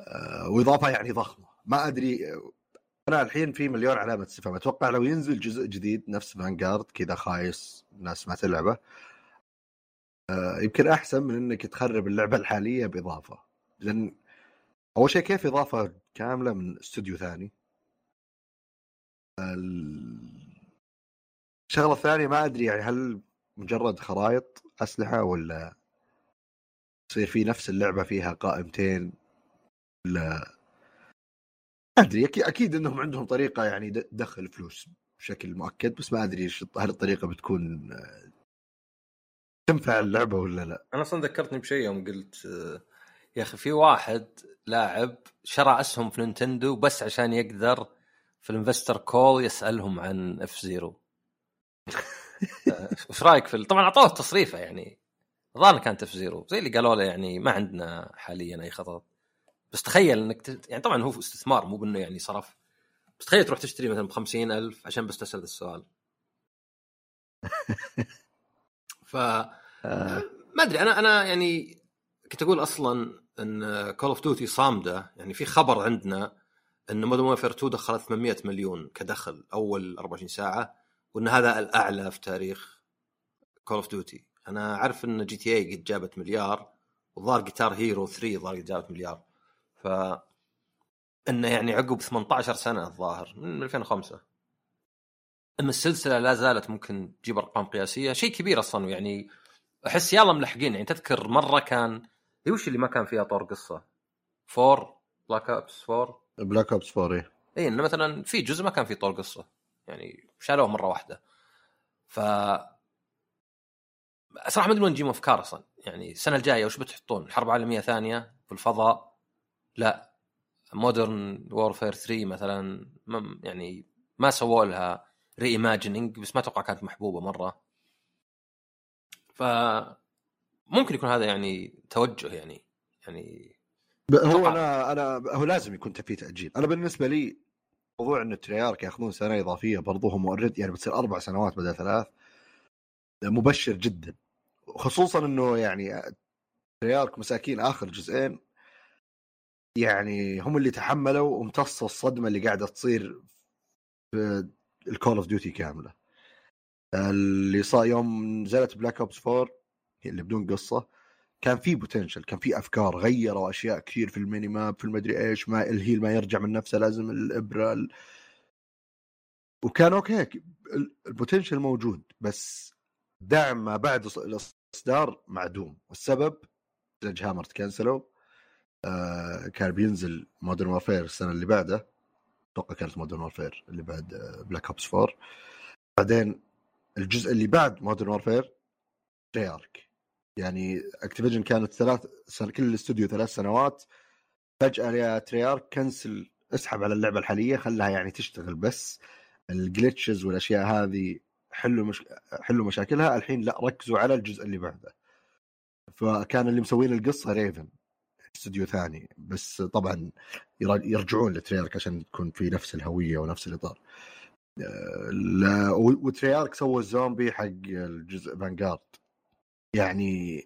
آه، وإضافة يعني ضخمة. ما أدري أنا الحين في مليون علامة استفهام أتوقع لو ينزل جزء جديد نفس فانجارد كذا خايس الناس ما تلعبه آه، يمكن أحسن من إنك تخرب اللعبة الحالية بإضافة. لأن أول شيء كيف إضافة كاملة من استوديو ثاني؟ الشغلة الثانية ما أدري يعني هل مجرد خرائط أسلحة ولا يصير في نفس اللعبة فيها قائمتين ولا أدري. أكيد إنهم عندهم طريقة يعني د- دخل فلوس بشكل مؤكد بس ما أدري هل الطريقة بتكون تنفع اللعبة ولا لا. أنا أصلا ذكرتني بشيء يوم قلت يا أخي في واحد لاعب شرى أسهم في نينتندو بس عشان يقدر في ال investor call يسألهم عن F-Zero إيش رأيك في طبعا أعطوه تصريفه يعني. الظاهر كانت F-Zero زي اللي قالوا له يعني ما عندنا حاليا أي خطط. بس تخيل إنك ت... يعني طبعا هو استثمار مو بإنه يعني صرف. بس تخيل تروح تشتري مثلا ب ألف عشان بس تسأل السؤال. ف آه، ما أدري أنا أنا يعني كنت أقول أصلا إن Call of Duty صامدة. يعني في خبر عندنا إن Modern Warfare 2 دخلت 800 مليون كدخل أول 24 ساعة وإن هذا الأعلى في تاريخ Call of Duty أنا عارف إن GTA قد جابت مليار وظهر Guitar Hero 3 ظهر جابت مليار. ف إنه يعني عقب 18 سنة الظاهر من 2005 اما السلسلة لا زالت ممكن تجيب أرقام قياسية شيء كبير أصلا يعني أحس يلا ملحقين. يعني تذكر مرة كان وش اللي ما كان فيها طور قصة؟ four Black Ops four Black Ops 4 إيه. اي إنه مثلا في جزء ما كان فيه طور قصة يعني شالوه مرة واحدة ف صراحة ما أدري وين أفكار أصلا يعني السنة الجاية وش بتحطون؟ حرب عالميه ثانية في الفضاء؟ لا Modern Warfare 3 مثلا يعني ما سووا لها reimagining بس ما أتوقع كانت محبوبة مرة ف ممكن يكون هذا يعني توجه يعني يعني هو. أنا أنا هو لازم يكون في تأجيل أنا بالنسبة لي موضوع إن ال Treyarch ياخذون سنة إضافية برضو هم already يعني بتصير أربع سنوات بدل ثلاث مبشر جدا. خصوصا إنه يعني Treyarch مساكين آخر جزئين يعني هم اللي تحملوا وامتصوا الصدمة اللي قاعدة تصير في ال Call of Duty كاملة. اللي صار يوم نزلت Black Ops 4 اللي بدون قصة. كان في potential كان في أفكار غيروا اشياء كثير في ال mini map في المدري إيش ما ال heal ما يرجع من نفسه لازم الإبرة ال... وكان okay ال- ال potential موجود بس دعم ما بعد الإصدار معدوم. والسبب Sledgehammer تكنسلوا آه كان بينزل Modern Warfare السنة اللي بعده. أتوقع كانت Modern Warfare اللي بعد Black Ops 4 بعدين الجزء اللي بعد Modern Warfare Treyarch يعني Activision كانت ثلاث سنة كل الاستوديو ثلاث سنوات فجأة يا Treyarch cancel اسحب على اللعبة الحالية خلها يعني تشتغل بس. ال glitches والأشياء هذه حلوا مش... حلوا مشاكلها. الحين لا ركزوا على الجزء اللي بعده. فكان اللي مسوين القصة Raven استوديو ثاني. بس طبعا ير- يرجعون ل Treyarch عشان تكون في نفس الهوية ونفس الإطار. آه، و Treyarch سوى الزومبي حق الجزء Vanguard يعني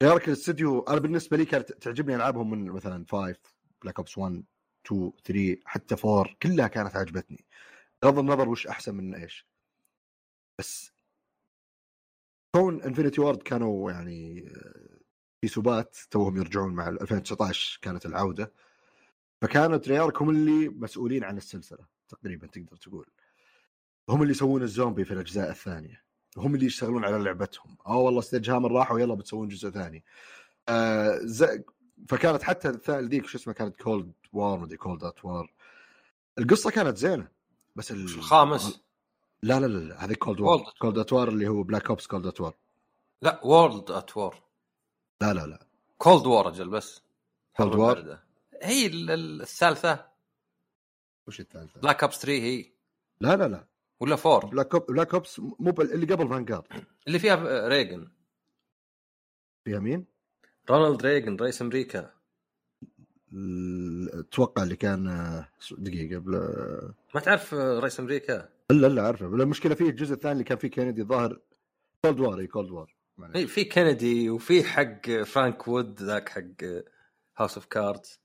Treyarch الاستوديو أنا بالنسبة لي كانت تعجبني ألعابهم من مثلا 5 Black Ops 1 2 3 حتى 4 كلها كانت عجبتني. بغض النظر وش أحسن من إيش. بس كون Infinity Ward كانوا يعني في سبات توهم يرجعون مع 2019 كانت العودة. فكانوا Treyarch هم اللي مسؤولين عن السلسلة تقريبا تقدر تقول. هم اللي يسوون الزومبي في الأجزاء الثانية. هم اللي يشتغلون على لعبتهم. آه والله Sledgehammer راحوا يلا بتسوون جزء ثاني. آه فكانت حتى ذيك شو اسمه كانت Cold War مدري Cold at War القصة كانت زينة بس ال... الخامس؟ لا لا لا, لا. هذه Cold War Cold at War اللي هو Black Ops Cold at War لا World at War لا لا لا. Cold War أجل بس. Cold War هي الثالثة. وش الثالثة؟ Black Ops 3 هي. لا لا لا. ولا four؟ Black Op Black Ops مو اللي قبل Vanguard اللي فيها ريجن فيها مين؟ رونالد ريجن رئيس أمريكا. أتوقع اللي كان دقيقة قبل ما تعرف رئيس أمريكا؟ الا الا أعرفه. المشكلة فيه الجزء الثاني اللي كان فيه كينيدي الظاهر Cold War إي Cold War إي في كينيدي وفي حق فرانك وود ذاك حق House of Cards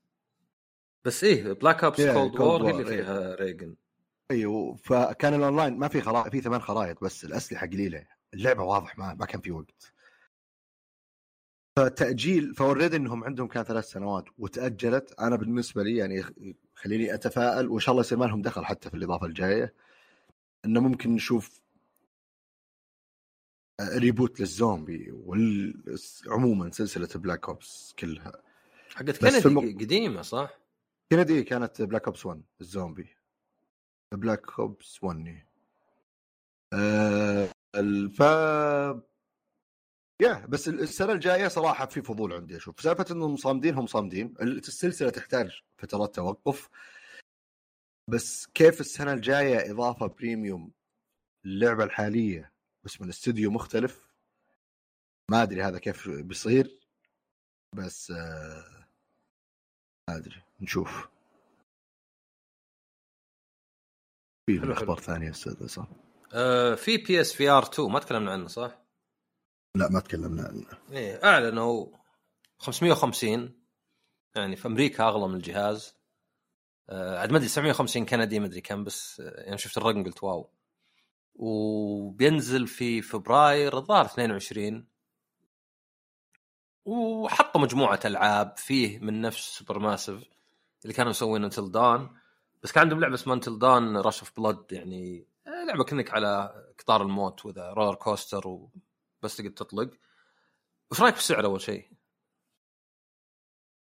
بس إيه Black Ops Cold War هي اللي فيها. ريجن أيوه فكان الاونلاين ما في خرائط في ثمان خرائط بس الأسلحة قليلة اللعبة واضح ما ما كان في وقت. فتأجيل already إنهم عندهم كان ثلاث سنوات وتأجلت. أنا بالنسبة لي يعني خليني أتفائل وإن شاء الله يصير ما لهم دخل حتى في الإضافة الجاية إنه ممكن نشوف reboot للزومبي وعموما سلسلة Black Ops كلها. حقت كندي الم... قديمة صح؟ كندي كانت Black Ops 1 الزومبي. Black Ops 1 آه ف يا بس السنة الجاية صراحة في فضول عندي أشوف. سالفة إنهم صامدين هم صامدين. السلسلة تحتاج فترات توقف. بس كيف السنة الجاية إضافة بريميوم اللعبه الحالية بس من استوديو مختلف؟ ما أدري هذا كيف بيصير. بس آه ما أدري. نشوف. في أخبار ثانية أستاذ صح؟ آه في PS VR 2 ما تكلمنا عنه صح؟ لا ما تكلمنا عنه. إيه أعلنوا 550 يعني في أمريكا أغلى من الجهاز. آه عاد ما أدري 750 كندي ما أدري كم بس يعني شفت الرقم قلت wow. وبينزل في فبراير الظاهر 22 وحطوا مجموعة ألعاب فيه من نفس Supermassive اللي كانوا مسوينه Until Dawn بس كان عندهم لعبة اسمها Until Dawn Rush of Blood يعني آه، لعبة كأنك على قطار الموت وذا roller coaster وبس تقدر تطلق وش رأيك بالسعر أول شيء؟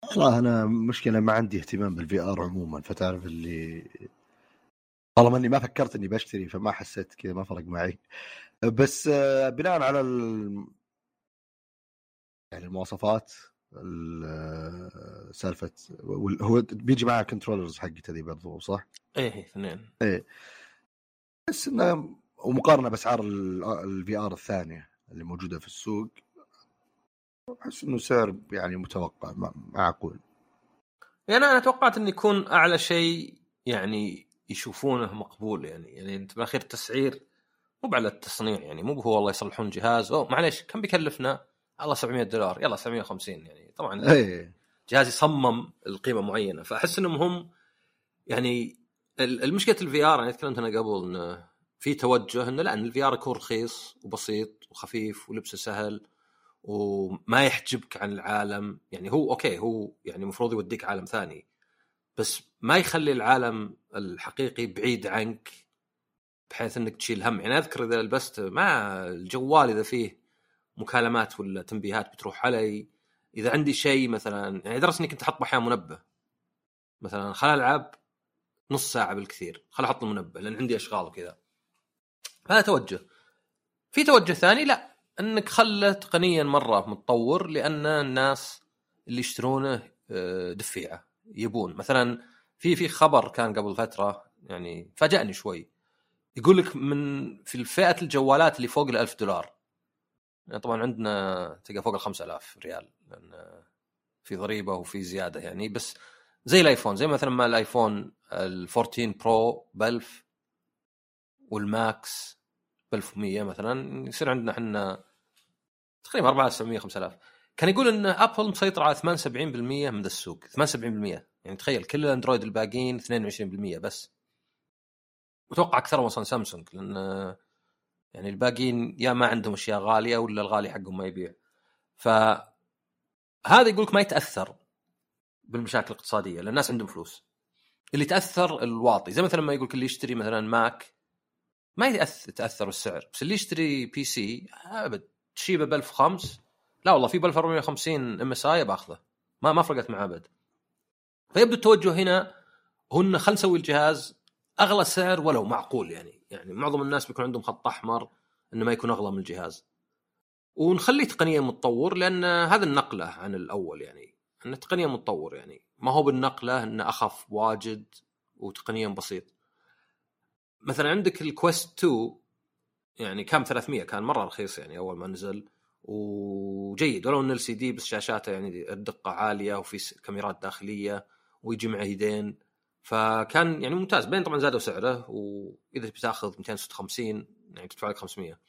والله أنا مشكلة ما عندي اهتمام بال VR عموما فتعرف اللي طالما إني ما فكرت إني بشتري فما حسيت كذا ما فرق معي بس آه، بناء على ال... يعني المواصفات سالفة هو بيجي معها controllers حقته ذي برضو صح؟ إيه اثنين. إيه. بس إنه ومقارنة بأسعار ال VR الثانية اللي موجودة في السوق أحس إنه سعر يعني متوقع معقول يعني أنا توقعت إنه يكون أعلى شيء يعني يشوفونه مقبول يعني. يعني أنت بالأخير التسعير مو على التصنيع يعني مو هو والله يصلحون جهاز. أو معليش كم بيكلفنا؟ الله 700 دولار. يلا 750 يعني. طبعا أي. جهاز يصمم القيمة معينة. فأحس إنهم هم يعني المشكلة ال VR يعني تكلمت أنا قبل إنه في توجه إنه لا إن ال VR يكون رخيص وبسيط وخفيف ولبسه سهل وما يحجبك عن العالم. يعني هو okay هو يعني المفروض يوديك عالم ثاني بس ما يخلي العالم الحقيقي بعيد عنك بحيث إنك تشيل هم. يعني أذكر إذا لبست مع الجوال إذا فيه مكالمات ولا تنبيهات بتروح علي. إذا عندي شيء مثلا يعني درس إني كنت أحط أحيانا منبه. مثلا خل ألعب نص ساعة بالكثير خل أحط المنبه لأن عندي أشغال وكذا. هذا توجه. في توجه ثاني لا إنك خله تقنيا مرة متطور لأن الناس اللي يشترونه آه، دفيعة يبون. مثلا في في خبر كان قبل فترة يعني فاجأني شوي. يقول لك من في فئة الجوالات اللي فوق ال 1000 دولار. يعني طبعا عندنا تلقى فوق ال 5000 ريال لأن في ضريبة وفي زيادة يعني. بس زي الآيفون زي مثلا ما الآيفون ال 14 برو ب 1000 وال Max ب 1100 مثلا يصير عندنا إحنا تقريبا 4900 5000 كان يقول إن أبل مسيطر على 78% من السوق 78% يعني تخيل كل الأندرويد الباقيين 22% بس. وتوقع اكثرهم أصلا سامسونج لأن يعني الباقيين يا ما عندهم أشياء غالية ولا الغالي حقهم ما يبيع. ف هذا يقول لك ما يتأثر بالمشاكل الاقتصادية لأن الناس عندهم فلوس. اللي تأثر الواطي زي مثلا ما يقول اللي يشتري مثلا ماك ما يتاثر تأثر السعر بس اللي يشتري PC أبد تجيبه ب 1005 لا والله في ب 1450 MSI باخذه ما ما فرقت معاه أبد. فيبدو التوجه هنا هو انه خلينا نسوي الجهاز أغلى سعر ولو معقول يعني. يعني معظم الناس بيكون عندهم خط أحمر إنه ما يكون أغلى من الجهاز. ونخليه تقنيا متطور لأن هذا النقلة عن الأول يعني. إنه تقنيا متطور يعني. ما هو بالنقلة إنه أخف واجد وتقنيا بسيط. مثلا عندك الكويست 2 يعني كان 300 كان مرة رخيص يعني أول ما نزل. وجيد ولو إن LCD بس شاشاته يعني الدقة عالية وفي كاميرات داخلية ويجي معه يدين. فكان يعني ممتاز بين طبعا زادوا سعره وإذا بتأخذ 256 يعني تدفع لك 500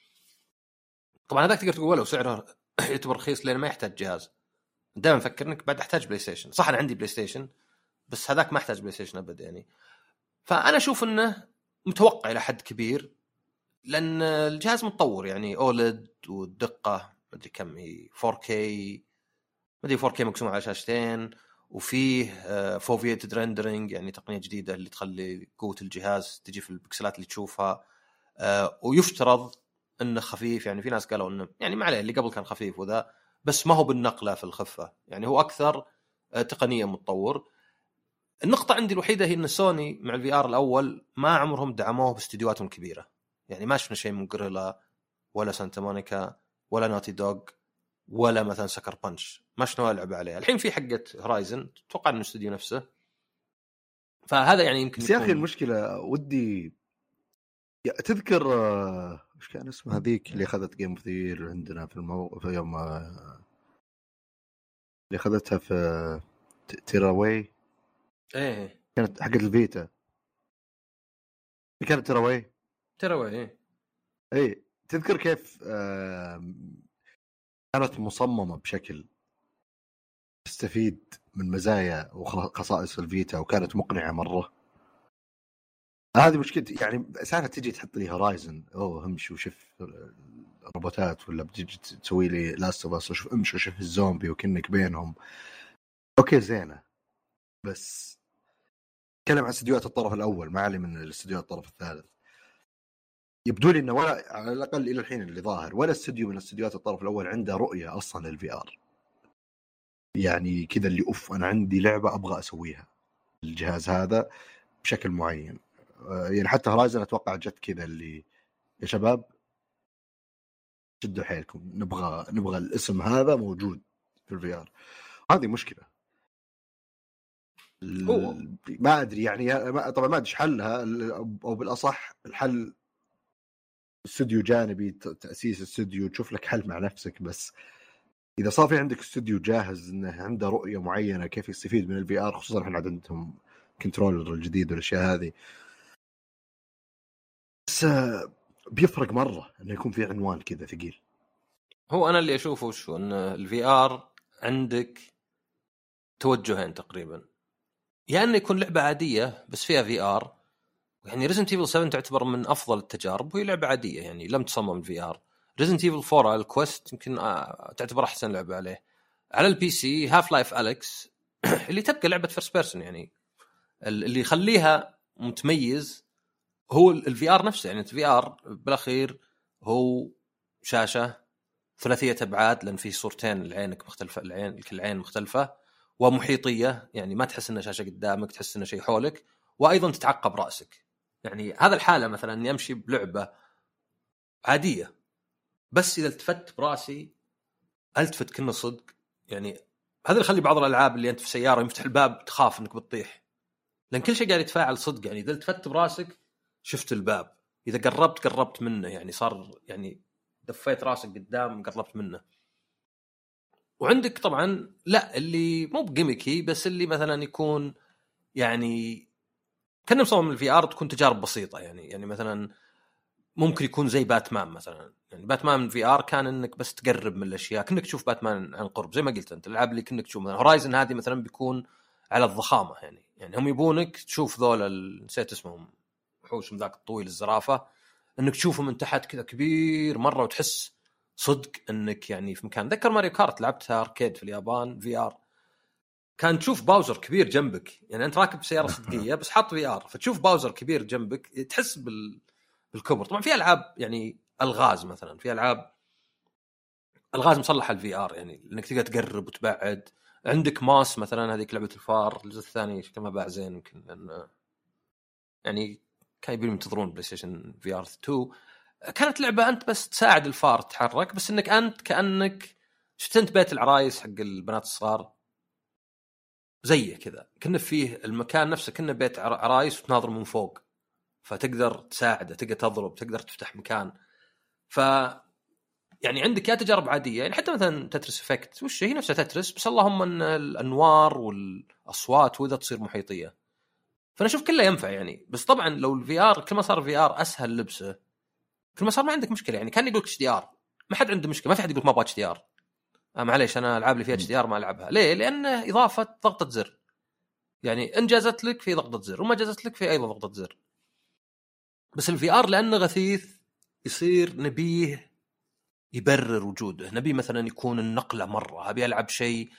طبعا هذاك تقدر تقول ولو سعره يعتبر رخيص لأنه ما يحتاج جهاز. دائما أفكر انك بعد أحتاج بلاي ستيشن صح أنا عندي بلاي ستيشن بس هذاك ما أحتاج بلاي ستيشن أبد يعني. فأنا أشوف إنه متوقع إلى حد كبير لأن الجهاز متطور يعني OLED والدقة مدري كم هي 4K مدري 4K مقسوم على شاشتين. وفيه foveated rendering يعني تقنية جديدة اللي تخلي قوة الجهاز تجي في البكسلات اللي تشوفها. آه، ويفترض إنه خفيف يعني في ناس قالوا إنه يعني ما عليه اللي قبل كان خفيف وذا بس ما هو بالنقلة في الخفة. يعني هو أكثر آه، تقنيا متطور. النقطة عندي الوحيدة هي إن سوني مع ال VR الأول ما عمرهم دعموه باستديوهاتهم الكبيرة يعني ما شفنا شيء من جيريلا ولا سانتا مونيكا ولا نوتي دوغ ولا مثلا سكر بانش ما شفنا ألعب عليها الحين في حقة هورايزن أتوقع إنه استوديو نفسه. فهذا يعني يمكن بس يا أخي المشكلة ودي تذكر آه، إيش كان اسمها هذيك اللي أخذت جيم اوف عندنا في المو... في يوم آه، اللي أخذتها في تيراوي إيه. كانت حقت الفيتا. كانت تيراوي تيراوي إيه. إيه. تذكر كيف كانت مصممة بشكل تستفيد من مزايا وخصائص الفيتا وكانت مقنعة مرة. هذه مشكلتي يعني سالفه تجي تحط لي هورايزن أوه امشي وشوف الروبوتات ولا بتجي تسوي لي Last of وشوف امشي وشوف الزومبي وكنك بينهم. أوكي زينة. بس تكلم عن استديوهات الطرف الأول ما علي من الاستديوهات الطرف الثالث. يبدو لي إنه ولا على الأقل إلى الحين اللي ظاهر ولا استديو من استديوهات الطرف الأول عنده رؤية أصلا للفي ار يعني كذا اللي أوف أنا عندي لعبة أبغى أسويها الجهاز هذا بشكل معين. آه، يعني حتى هورايزن أتوقع جت كذا اللي يا شباب شدوا حيلكم نبغى نبغى الاسم هذا موجود في ال VR هذه مشكلة. ما أدري يعني طبعا ما أدري حلها أو بالأصح الحل استوديو جانبي تأسيس استوديو تشوف لك حل مع نفسك بس. إذا صار في عندك استوديو جاهز إنه عنده رؤية معينة كيف يستفيد من ال VR خصوصا إحنا عندهم controller الجديد والأشياء هذه. بس بيفرق مرة إنه يكون في عنوان كذا ثقيل. هو أنا اللي أشوفه شو إن ال VR عندك توجهين تقريبا. يا إنه يكون لعبة عادية بس فيها VR يعني Resident Evil 7 تعتبر من أفضل التجارب وهي لعبة عادية يعني لم تصمم ال VR Resident Evil 4 على الكويست يمكن آه، تعتبر أحسن لعبة عليه. على ال PC Half-Life Alyx اللي تبقى لعبة first person يعني. اللي يخليها متميز هو ال VR نفسه يعني ال VR بالأخير هو شاشة ثلاثية أبعاد لأن في صورتين لعينك مختلفة العين كل عين مختلفة ومحيطية يعني ما تحس إنها شاشة قدامك تحس انه شيء حولك وأيضا تتعقب رأسك. يعني هذا الحالة مثلا إني أمشي بلعبة عادية بس إذا التفت براسي التفت كنا صدق؟ يعني هذا اللي يخلي بعض الألعاب اللي أنت في سيارة يفتح الباب تخاف إنك بتطيح. لأن كل شيء قاعد يتفاعل صدق يعني إذا التفت براسك شفت الباب. إذا قربت قربت منه يعني صار يعني دفيت راسك قدام قربت منه. وعندك طبعا لا اللي مو ب gimmicky بس اللي مثلا يكون يعني كان مصمم ال VR تكون تجارب بسيطة يعني يعني مثلا ممكن يكون زي باتمان مثلا. يعني باتمان VR كان إنك بس تقرب من الأشياء كأنك تشوف باتمان عن قرب زي ما قلت أنت الألعاب اللي كأنك تشوف هورايزن هذه مثلا بيكون على الضخامة يعني يعني هم يبونك تشوف ذولا نسيت اسمهم وحوش من ذاك الطويل الزرافة إنك تشوفه من تحت كذا كبير مرة وتحس صدق إنك يعني في مكان. أذكر Mario Kart لعبتها arcade في اليابان VR. كان تشوف Bowser كبير جنبك. يعني أنت راكب سيارة صدقيه بس حاط VR. فتشوف Bowser كبير جنبك تحس بال... بالكبر. طبعا في ألعاب يعني ألغاز مثلا في ألعاب ألغاز مصلحة ال VR. يعني إنك تقدر تقرب وتبعد. عندك Moss مثلا هذيك لعبة الفار الجزء الثاني شكله ما باع زين يمكن لأن يعني كان يبون ينتظرون PlayStation VR 2 كانت لعبة أنت بس تساعد الفار تتحرك بس إنك أنت كأنك شفت أنت بيت العرايس حق البنات الصغار. زيه كذا. كنا فيه المكان نفسه كنا بيت عرايس وتناظر من فوق. فتقدر تساعده تقدر تضرب تقدر تفتح مكان. ف يعني عندك يا تجارب عادية. يعني حتى مثلا Tetris Effect وش هي نفسها Tetris بس اللهم إن الأنوار والأصوات وذا تصير محيطية. فأنا أشوف كله ينفع يعني. بس طبعا لو ال VR كل ما صار ال VR أسهل لبسه كل ما صار ما عندك مشكلة. يعني كان يقول HDR. ما حد عنده مشكلة ما في حد يقول ما أبغى HDR. آه معليش أنا ألعاب اللي فيها HDR ما ألعبها. ليه؟ لأنه إضافة ضغطة زر. يعني إن جازت لك في ضغطة زر وما جازت لك في أيضا ضغطة زر. بس ال VR لأنه غثيث يصير نبيه يبرر وجوده. نبي مثلا يكون النقلة مرة. أبي ألعب شيء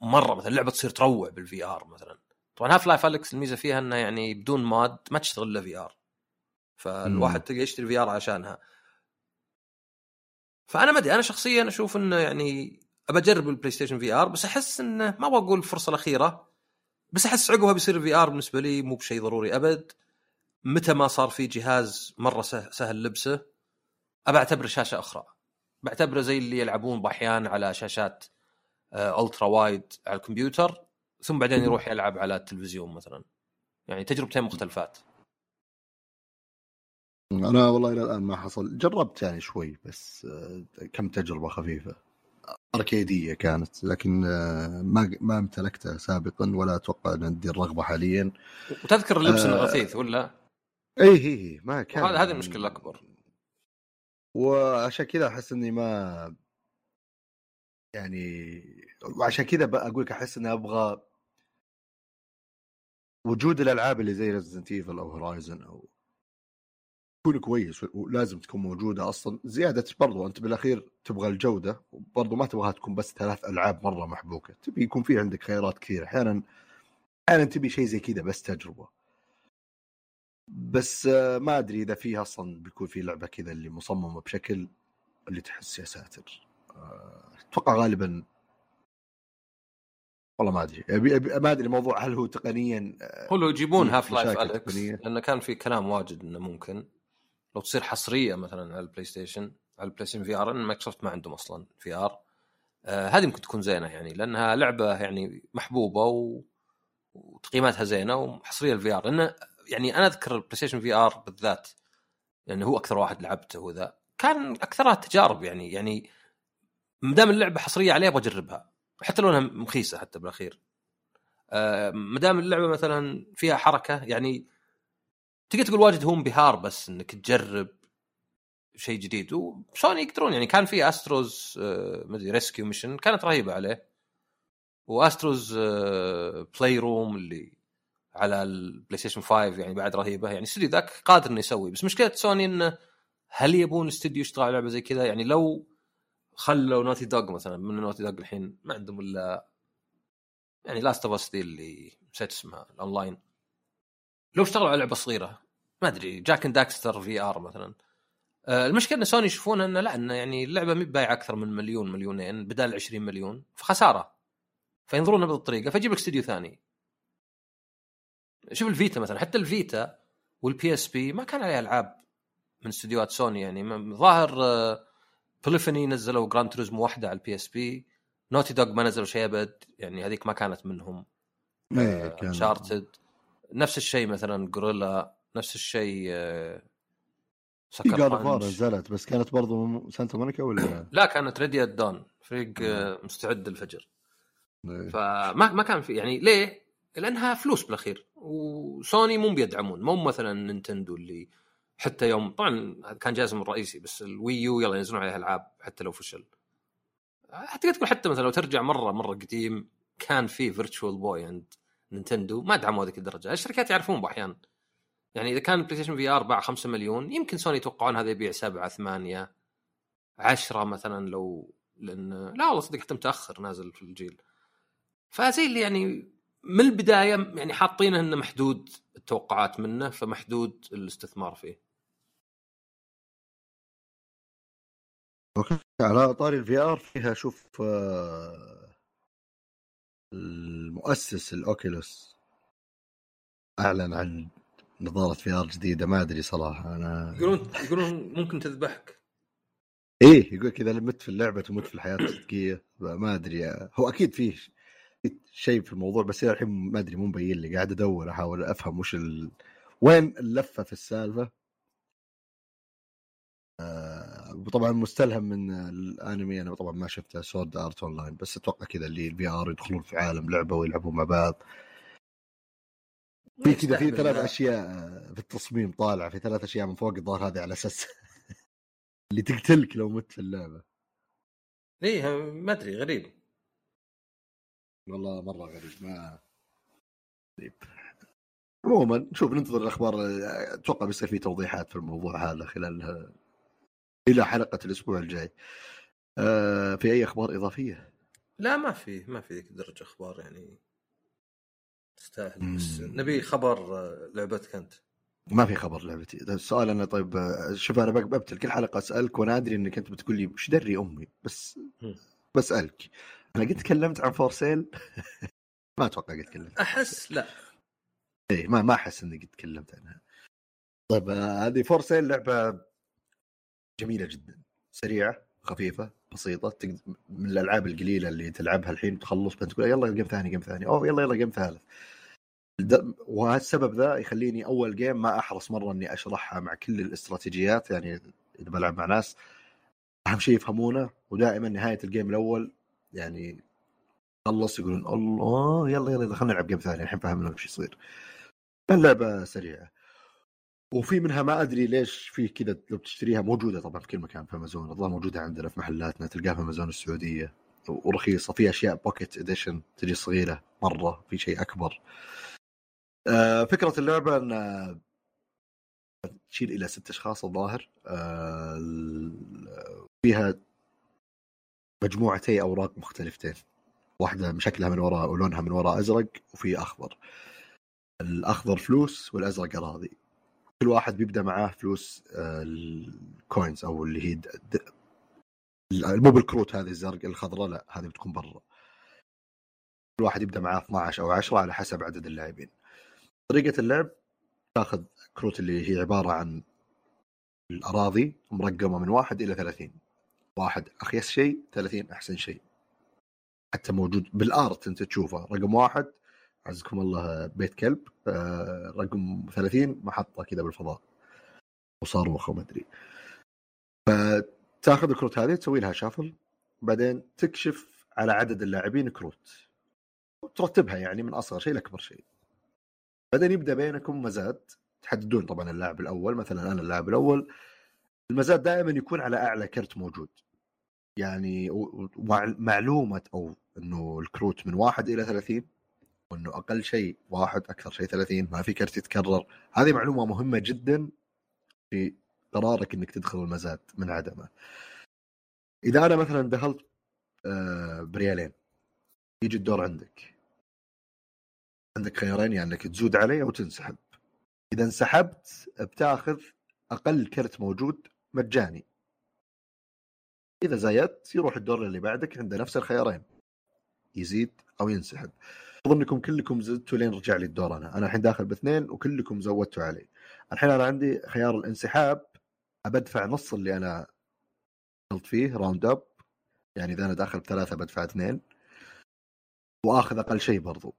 مرة مثلا. لعبه تصير تروع بال VR مثلا. طبعا Half-Life Alyx الميزة فيها إنه يعني بدون mod ما تشتغل إلا VR. فالواحد تلقى يشتري VR عشانها. فأنا ما أدري. أنا شخصيا أشوف إنه يعني أبى أجرب ال PlayStation VR بس أحس إنه ما أبغى أقول الفرصة الأخيرة بس أحس عقبها بيصير VR بالنسبة لي مو بشيء ضروري أبد. متى ما صار في جهاز مرة سهل لبسه أبى أعتبره شاشة أخرى. بعتبره زي اللي يلعبون بأحيان على شاشات ultra آه، wide على الكمبيوتر ثم بعدين يروح يلعب على التلفزيون مثلا. يعني تجربتين مختلفات. أنا والله إلى الآن ما حصل. جربت يعني شوي بس آه، كم تجربة خفيفة. أركيدية كانت لكن آه، ما ما امتلكتها سابقا ولا أتوقع أن عندي الرغبة حاليا. وتذكر اللبس آه الغثيث ولا؟ اي هي ما كان. هذه المشكلة الأكبر. وعشان كذا أحس إني ما يعني وعشان كذا أقول لك أحس إني أبغى وجود الألعاب اللي زي Resident Evil أو Horizon أو تكون كويس ولازم تكون موجودة أصلا. زيادة برضو أنت بالأخير تبغى الجودة وبرضو ما تبغاها تكون بس ثلاث ألعاب مرة محبوكة. تبي يكون في عندك خيارات كثير أحيانا أحيانا تبي شيء زي كذا بس تجربة. بس آه، ما أدري إذا في أصلا بيكون في لعبة كذا اللي مصممة بشكل اللي تحس يا ساتر. آه، أتوقع غالبا والله ما أدري. ما أدري الموضوع هل هو تقنيا هو لو يجيبون Half-Life Alyx لأنه كان في كلام واجد إنه ممكن. لو تصير حصرية مثلا على ال PlayStation على ال PlayStation VR ان مايكروسوفت ما عندهم أصلا VR. آه هذه ممكن تكون زينة يعني لأنها لعبة يعني محبوبة و... وتقييماتها زينة وحصرية ال VR. لأنه يعني أنا أذكر ال PlayStation VR بالذات لأنه هو أكثر واحد لعبته وذا. كان أكثرها تجارب يعني يعني ما دام اللعبة حصرية عليه أبغى أجربها. حتى لو إنها مخيسة حتى بالأخير. آه ما دام اللعبة مثلا فيها حركة يعني تقدر تقول واجد هو انبهار بس إنك تجرب شيء جديد. وسوني يقدرون؟ يعني كان في Astro's آه ما أدري Rescue Mission كانت رهيبة عليه. و Astro's Playroom اللي على ال PlayStation 5 يعني بعد رهيبة. يعني الاستوديو ذاك قادر إنه يسوي. بس مشكلة سوني إنه هل يبون الاستوديو يشتغل على لعبة زي كذا؟ يعني لو خلوا Naughty Dog مثلا من Naughty Dog الحين ما عندهم إلا يعني Last of Us اللي نسيت اسمها الاونلاين لو اشتغلوا على لعبة صغيرة. ما أدري Jak and Daxter VR مثلا. آه، المشكلة إن سوني يشوفون إنه لا إنه يعني اللعبة مي بايعة أكثر من مليون مليونين بدال 20 مليون. فخسارة. فينظرونها بهالطريقه فيجيب لك استديو ثاني. شوف ال Vita مثلا حتى ال Vita وال PSP ما كان عليها ألعاب من استديوهات سوني يعني. ظاهر Polyphony آه، نزلوا Gran Turismo واحدة على ال PSP Naughty Dog ما نزلوا شيء أبد يعني هذيك ما كانت منهم. شارتد آه، نفس الشيء مثلا جوريلا نفس الشيء في جاد نزلت بس كانت برضو سانتا مونيكا ولا؟ لا كانت ريدي دون فريق آه، مستعد للفجر. إيه. فما ما كان في يعني ليه؟ لأنها فلوس بالأخير وسوني مو بيدعمون مو مثلا نينتندو اللي حتى يوم طبعا كان جازم الرئيسي بس الويو يلا ينزلون عليها ألعاب حتى لو فشل. حتى تقول حتى مثلا لو ترجع مرة مرة قديم كان في Virtual Boy عند Nintendo ما دعموا هذيك الدرجة. الشركات يعرفون بأحيان. يعني إذا كان PlayStation VR باع 5 مليون يمكن سوني يتوقعون هذا يبيع 7 8 10 مثلا لو لأن لا والله صدق حتى متأخر نازل في الجيل. فزي اللي يعني من البداية يعني حاطينه إنه محدود التوقعات منه فمحدود الاستثمار فيه. على طاري ال VR فيها شوف آه، المؤسس الأوكيولس أعلن عن نظارة VR جديدة ما أدري صراحة أنا يقولون يقولون ممكن تذبحك. إيه يقول كذا مت في اللعبة تموت في الحياة الصدقيه ما أدري هو أكيد فيه شيء في الموضوع بس الحين ما أدري مو مبين لي قاعد أدور أحاول أفهم وش ال... وين اللفة في السالفة. آه طبعا مستلهم من الانمي أنا طبعا ما شفته سورد ارت اونلاين بس أتوقع كذا اللي ال VR يدخلون في عالم لعبة ويلعبون مع بعض. في كذا في ثلاث أشياء في التصميم طالعه في ثلاث أشياء من فوق الظاهر هذه على أساس اللي تقتلك لو مت في اللعبة. إيه ما أدري غريب. والله مرة غريب ما غريب عموما شوف ننتظر الأخبار أتوقع بيصير في توضيحات في الموضوع هذا خلال إلى حلقة الأسبوع الجاي. آه في أي أخبار إضافية؟ لا ما في ما في ذيك الدرجة أخبار يعني تستاهل بس نبي خبر آه، لعبتك أنت. ما في خبر لعبتي. السؤال أنا طيب آه، شوف أنا ببتل كل حلقة أسألك وأنا أدري إنك أنت بتقول لي وش دراني؟ بس بسألك. أنا قد تكلمت عن For Sale؟ ما أتوقع قد تكلمت. أحس لا. اي ما ما أحس إني قد تكلمت عنها. طيب آه، هذه For Sale لعبة جميلة جدا. سريعة خفيفة بسيطة من الألعاب القليلة اللي تلعبها الحين تخلص تقول يلا game ثاني game ثاني. أوه يلا يلا game ثالث. وهالسبب ذا يخليني أول game ما أحرص مرة إني أشرحها مع كل الاستراتيجيات يعني إذا بلعب مع ناس أهم شيء يفهمونه ودائما نهاية ال game الأول يعني خلص يقولون الله يلا يلا خلينا نلعب game ثاني الحين فهمنا وش يصير. اللعبه سريعة. وفي منها ما أدري ليش في كذا لو تشتريها موجودة طبعا في كل مكان في أمازون الظاهر موجودة عندنا في محلاتنا تلقاها في أمازون السعودية. ورخيصة في أشياء pocket edition تجي صغيرة مرة في شيء أكبر. آه، فكرة اللعبة إن تشيل إلى ست أشخاص الظاهر آه، فيها مجموعتي أوراق مختلفتين. واحدة شكلها من وراء ولونها من وراء أزرق وفي أخضر. الأخضر فلوس والأزرق أراضي. كل واحد بيبدأ معاه فلوس آه، الكوينز أو اللي هي مو بالكروت هذه الزرق الخضراء لا هذه بتكون برا. كل واحد يبدأ معاه 12 أو 10 على حسب عدد اللاعبين. طريقة اللعب تاخذ كروت اللي هي عبارة عن الأراضي مرقمة من واحد إلى 30 واحد أخيس شيء 30 أحسن شيء. حتى موجود بالآرت أنت تشوفه رقم واحد عزكم الله بيت كلب آه، رقم 30 محطة كذا بالفضاء. وصاروخ وما أدري. فتاخذ الكروت هذه تسوي لها شافل بعدين تكشف على عدد اللاعبين كروت. وترتبها يعني من أصغر شيء لأكبر شيء. بعدين يبدأ بينكم مزاد. تحددون طبعا اللاعب الأول مثلا أنا اللاعب الأول. المزاد دائما يكون على أعلى كرت موجود. يعني معلومه أو إنه الكروت من واحد إلى 30 وإنه أقل شيء واحد أكثر شيء 30 ما في كرت يتكرر. هذه معلومة مهمة جدا في قرارك إنك تدخل المزاد من عدمه. إذا أنا مثلا دخلت آه، بريالين يجي الدور عندك. عندك خيارين يعني إنك تزود علي أو تنسحب. إذا انسحبت بتأخذ أقل كرت موجود مجاني. إذا زايدت يروح الدور اللي بعدك عنده نفس الخيارين. يزيد أو ينسحب. أظنكم كلكم زدتوا لين رجع لي الدور أنا. أنا الحين داخل باثنين وكلكم زودتوا علي. الحين أنا عندي خيار الانسحاب. أبدفع نص اللي أنا دخلت فيه round up يعني إذا أنا داخل بثلاثة بدفع اثنين. وآخذ أقل شيء برضو.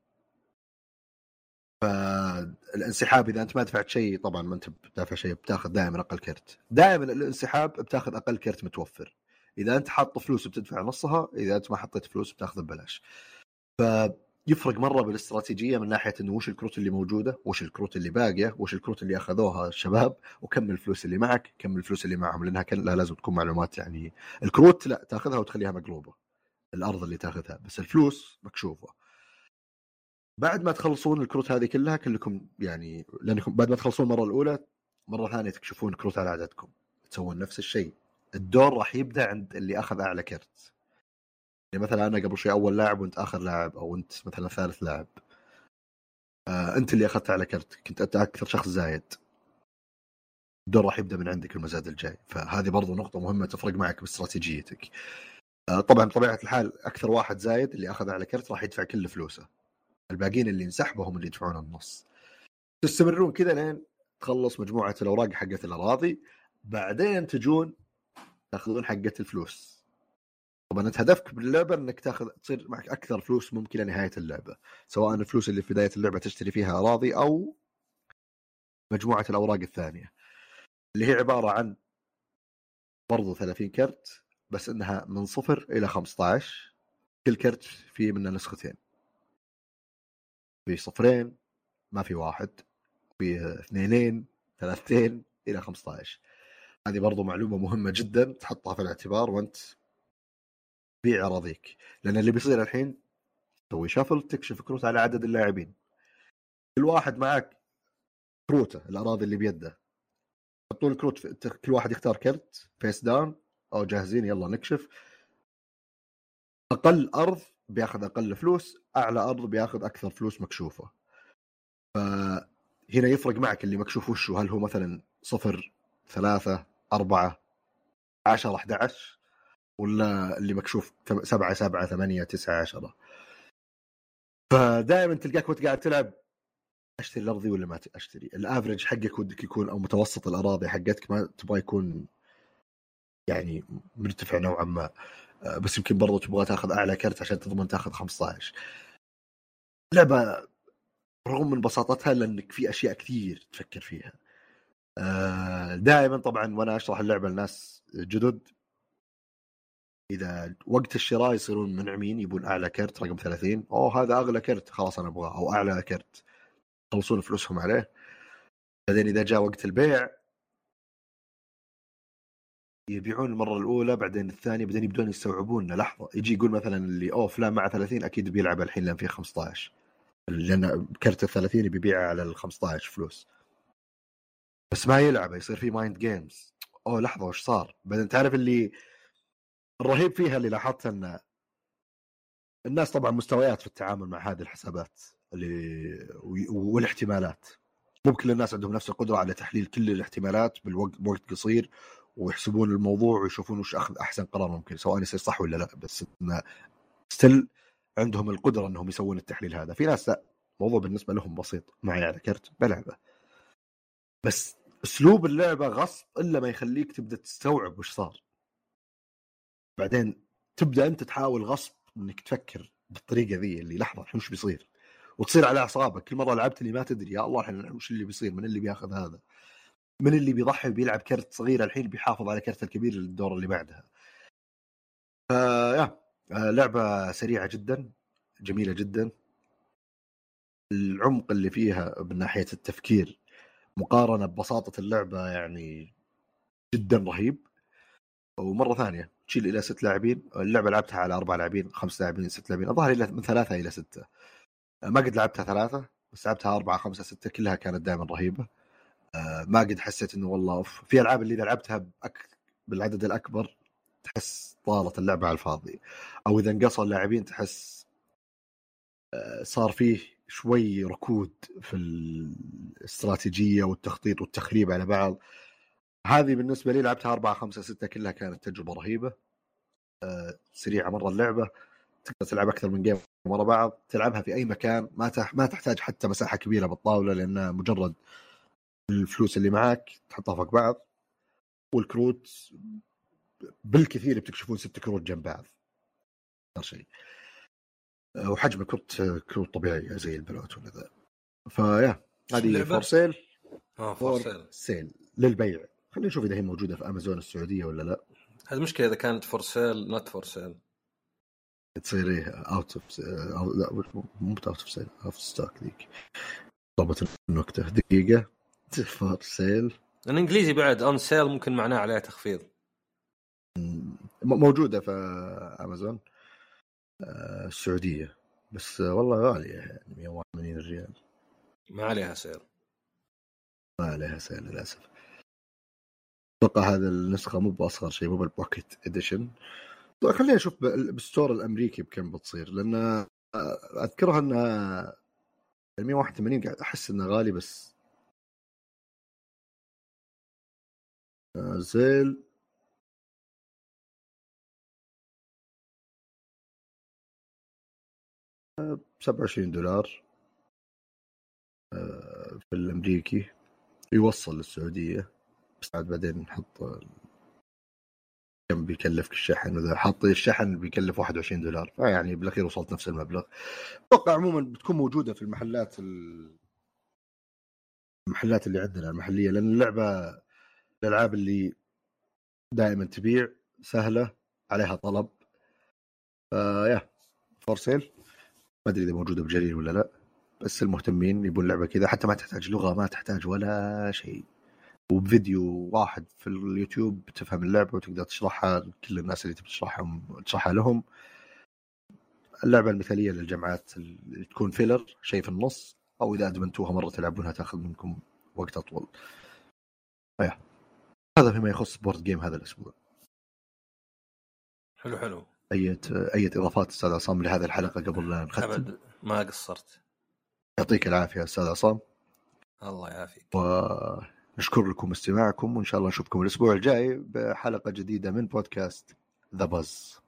فالانسحاب إذا أنت ما دفعت شيء طبعا ما أنت بدافع شيء بتاخذ دائما أقل كرت دائما الانسحاب بتاخذ أقل كرت متوفر. إذا أنت حاط فلوس بتدفع نصها إذا أنت ما حطيت فلوس بتاخذ ببلاش. فيفرق مرة بالاستراتيجية من ناحية إنه وش الكروت اللي موجودة وش الكروت اللي باقية وش الكروت اللي أخذوها الشباب وكم الفلوس اللي معك كم الفلوس اللي معهم لأنها لا لازم تكون معلومات يعني. الكروت لا تأخذها وتخليها مقلوبة الأرض اللي تأخذها بس الفلوس مكشوفة. بعد ما تخلصون الكروت هذه كلها كلكم يعني لأنكم بعد ما تخلصون المرة الأولى مرة ثانية تكشفون كروت على عددكم تسوون نفس الشيء. الدور راح يبدأ عند اللي أخذ أعلى كرت. يعني مثلا أنا قبل شوي أول لاعب وأنت آخر لاعب أو أنت مثلا ثالث لاعب. آه أنت اللي أخذت اعلى كرت كنت أنت أكثر شخص زايد. الدور راح يبدأ من عندك المزاد الجاي. فهذه برضو نقطة مهمة تفرق معك باستراتيجيتك. آه طبعا بطبيعة الحال أكثر واحد زايد اللي أخذ اعلى كرت راح يدفع كل فلوسه. الباقيين اللي انسحبوا هم اللي يدفعون النص. تستمرون كذا لين تخلص مجموعة الأوراق حقت الأراضي. بعدين تجون تأخذون حقه الفلوس. طبعا أنت هدفك باللعبة إنك تاخذ تصير معك أكثر فلوس ممكنه نهايه اللعبة سواء الفلوس اللي في بداية اللعبة تشتري فيها أراضي أو مجموعة الأوراق الثانية اللي هي عبارة عن برضو 30 كرت بس إنها من صفر إلى 15 كل كرت فيه منه نسختين. في صفرين ما في واحد. في اثنينين ثلاثتين إلى 15 هذه برضو معلومة مهمة جدا تحطها في الاعتبار وأنت بيع اراضيك لأن اللي بيصير الحين تسوي shuffle تكشف كروت على عدد اللاعبين. كل واحد معك كروته الأراضي اللي بيده. يحطون الكروت في... كل واحد يختار كرت face down أو جاهزين يلا نكشف. أقل أرض بياخذ أقل فلوس أعلى أرض بياخذ أكثر فلوس مكشوفة. فهنا يفرق معك اللي مكشوف وشه هل هو مثلا صفر ثلاثة أربعة عشرة 11 ولا اللي مكشوف سبعة سبعة ثمانية تسعة عشرة. فدائما تلقاك وانت قاعد تلعب أشتري الأرضي ولا ما أشتري؟ الافرج حقك ودك يكون أو متوسط الأراضي حقتك ما تبغى يكون يعني مرتفع نوعا ما. آه، بس يمكن برضو تبغى تاخذ أعلى كرت عشان تضمن تاخذ 15 لعبة رغم من بساطتها لأنك في أشياء كثير تفكر فيها. آه، دائما طبعا وأنا أشرح اللعبة لناس جدد إذا وقت الشراء يصيرون منعمين يبون أعلى كرت رقم 30 أوه هذا أغلى كرت. خلاص أنا أبغاه. أو أعلى كرت. يخلصون فلوسهم عليه. بعدين إذا جاء وقت البيع يبيعون المرة الأولى بعدين الثانية بعدين يبدون يستوعبون لحظة. يجي يقول مثلا اللي أوه فلان مع 30 أكيد بيلعب الحين لأن فيه 15 لأن كرت ال 30 بيبيعه على ال 15 فلوس. بس ما يلعب. يصير في mind games أوه لحظة وش صار؟ بعدين تعرف اللي الرهيب فيها اللي لاحظت أن الناس طبعا مستويات في التعامل مع هذه الحسابات اللي والاحتمالات. مو كل الناس عندهم نفس القدرة على تحليل كل الاحتمالات بالوقت بوقت قصير ويحسبون الموضوع ويشوفون وش أخذ أحسن قرار ممكن سواء يصير صح ولا لا. بس انه ستيل عندهم القدرة إنهم يسوون التحليل هذا. في ناس لا. الموضوع بالنسبة لهم بسيط. معي على كرت بلعبة. بس أسلوب اللعبة غصب إلا ما يخليك تبدأ تستوعب وش صار. بعدين تبدأ أنت تحاول غصب إنك تفكر بالطريقة ذي اللي لحظة الحين وش بيصير؟ وتصير على أعصابك. كل مرة لعبت اللي ما تدري يا الله الحين وش اللي بيصير؟ من اللي بياخذ هذا؟ من اللي بيضحي بيلعب كرت صغير الحين بيحافظ على كرت الكبير للدور اللي بعدها. ف يا آه، لعبة سريعة جدا جميلة جدا. العمق اللي فيها من ناحية التفكير مقارنة ببساطة اللعبة يعني جدا رهيب. ومرة ثانية تشيل إلى ست لاعبين اللعبة لعبتها على أربع لاعبين خمس لاعبين ست لاعبين الظاهر إلى من ثلاثة إلى ستة. ما قد لعبتها ثلاثة بس لعبتها أربعة خمسة ستة كلها كانت دائما رهيبة. آه، ما قد حسيت إنه والله أوف في ألعاب اللي إذا لعبتها بأك... بالعدد الأكبر تحس طالت اللعبة على الفاضي. أو إذا انقصوا اللاعبين تحس آه، صار فيه شوي ركود في الاستراتيجية والتخطيط والتخريب على بعض. هذه بالنسبة لي لعبتها أربعة خمسة ستة كلها كانت تجربة رهيبة. آه، سريعة مرة اللعبة. تقدر تلعب أكثر من جيم ورا بعض. تلعبها في أي مكان. ما ما تحتاج حتى مساحة كبيرة بالطاولة لانها مجرد الفلوس اللي معك تحطها فوق بعض. والكروت بالكثير بتكشفون ست كروت جنب بعض. أكثر شيء. وحجم الكروت كروت طبيعيه زي البلوت ولا ذا. ف yeah هذه For Sale آه For Sale للبيع. خلينا نشوف إذا هي موجودة في أمازون السعودية ولا لا. هذه مشكله إذا كانت For Sale not for sale تصير إيه out of لا مو out of sale of stock ذيك. ضبط النكتة. دقيقة. For Sale الانجليزي بعد on sale ممكن معناه عليها تخفيض. موجودة في أمازون. آه، السعودية. بس والله غالية يعني 181 ريال. ما عليها سعر ما عليها سعر للأسف. أتوقع هذا النسخة مو بأصغر شيء مو بال pocket edition طيب خليني أشوف بالستور الأمريكي بكم بتصير لأن أذكرها إنها 181 قاعد أحس انه غالي بس. زيل ب 27 دولار. آه، في الأمريكي. يوصل للسعودية. بس عاد بعدين نحط كم بيكلفك الشحن وإذا حاط الشحن بيكلف 21 دولار. فيعني بالأخير وصلت نفس المبلغ. أتوقع عموما بتكون موجودة في المحلات المحلات اللي عندنا المحلية لأن اللعبة الألعاب اللي دائما تبيع سهلة عليها طلب. ف yeah For Sale. ما أدري إذا موجودة بجرير ولا لا بس المهتمين يبون لعبة كذا حتى ما تحتاج لغة ما تحتاج ولا شيء. وبفيديو واحد في اليوتيوب تفهم اللعبة وتقدر تشرحها لكل الناس اللي تبي تشرحهم تشرحها لهم. اللعبة المثالية للجمعات اللي تكون filler شيء في النص أو إذا أدمنتوها مرة تلعبونها تأخذ منكم وقت أطول. أيه. هذا فيما يخص board game هذا الأسبوع. حلو حلو. اي اي إضافات أستاذ عصام لهذه الحلقة قبل لا نختم؟ أبد ما قصرت. يعطيك العافية أستاذ عصام. الله يعافيك. ونشكر لكم استماعكم وإن شاء الله نشوفكم الأسبوع الجاي بحلقة جديدة من بودكاست ذا باز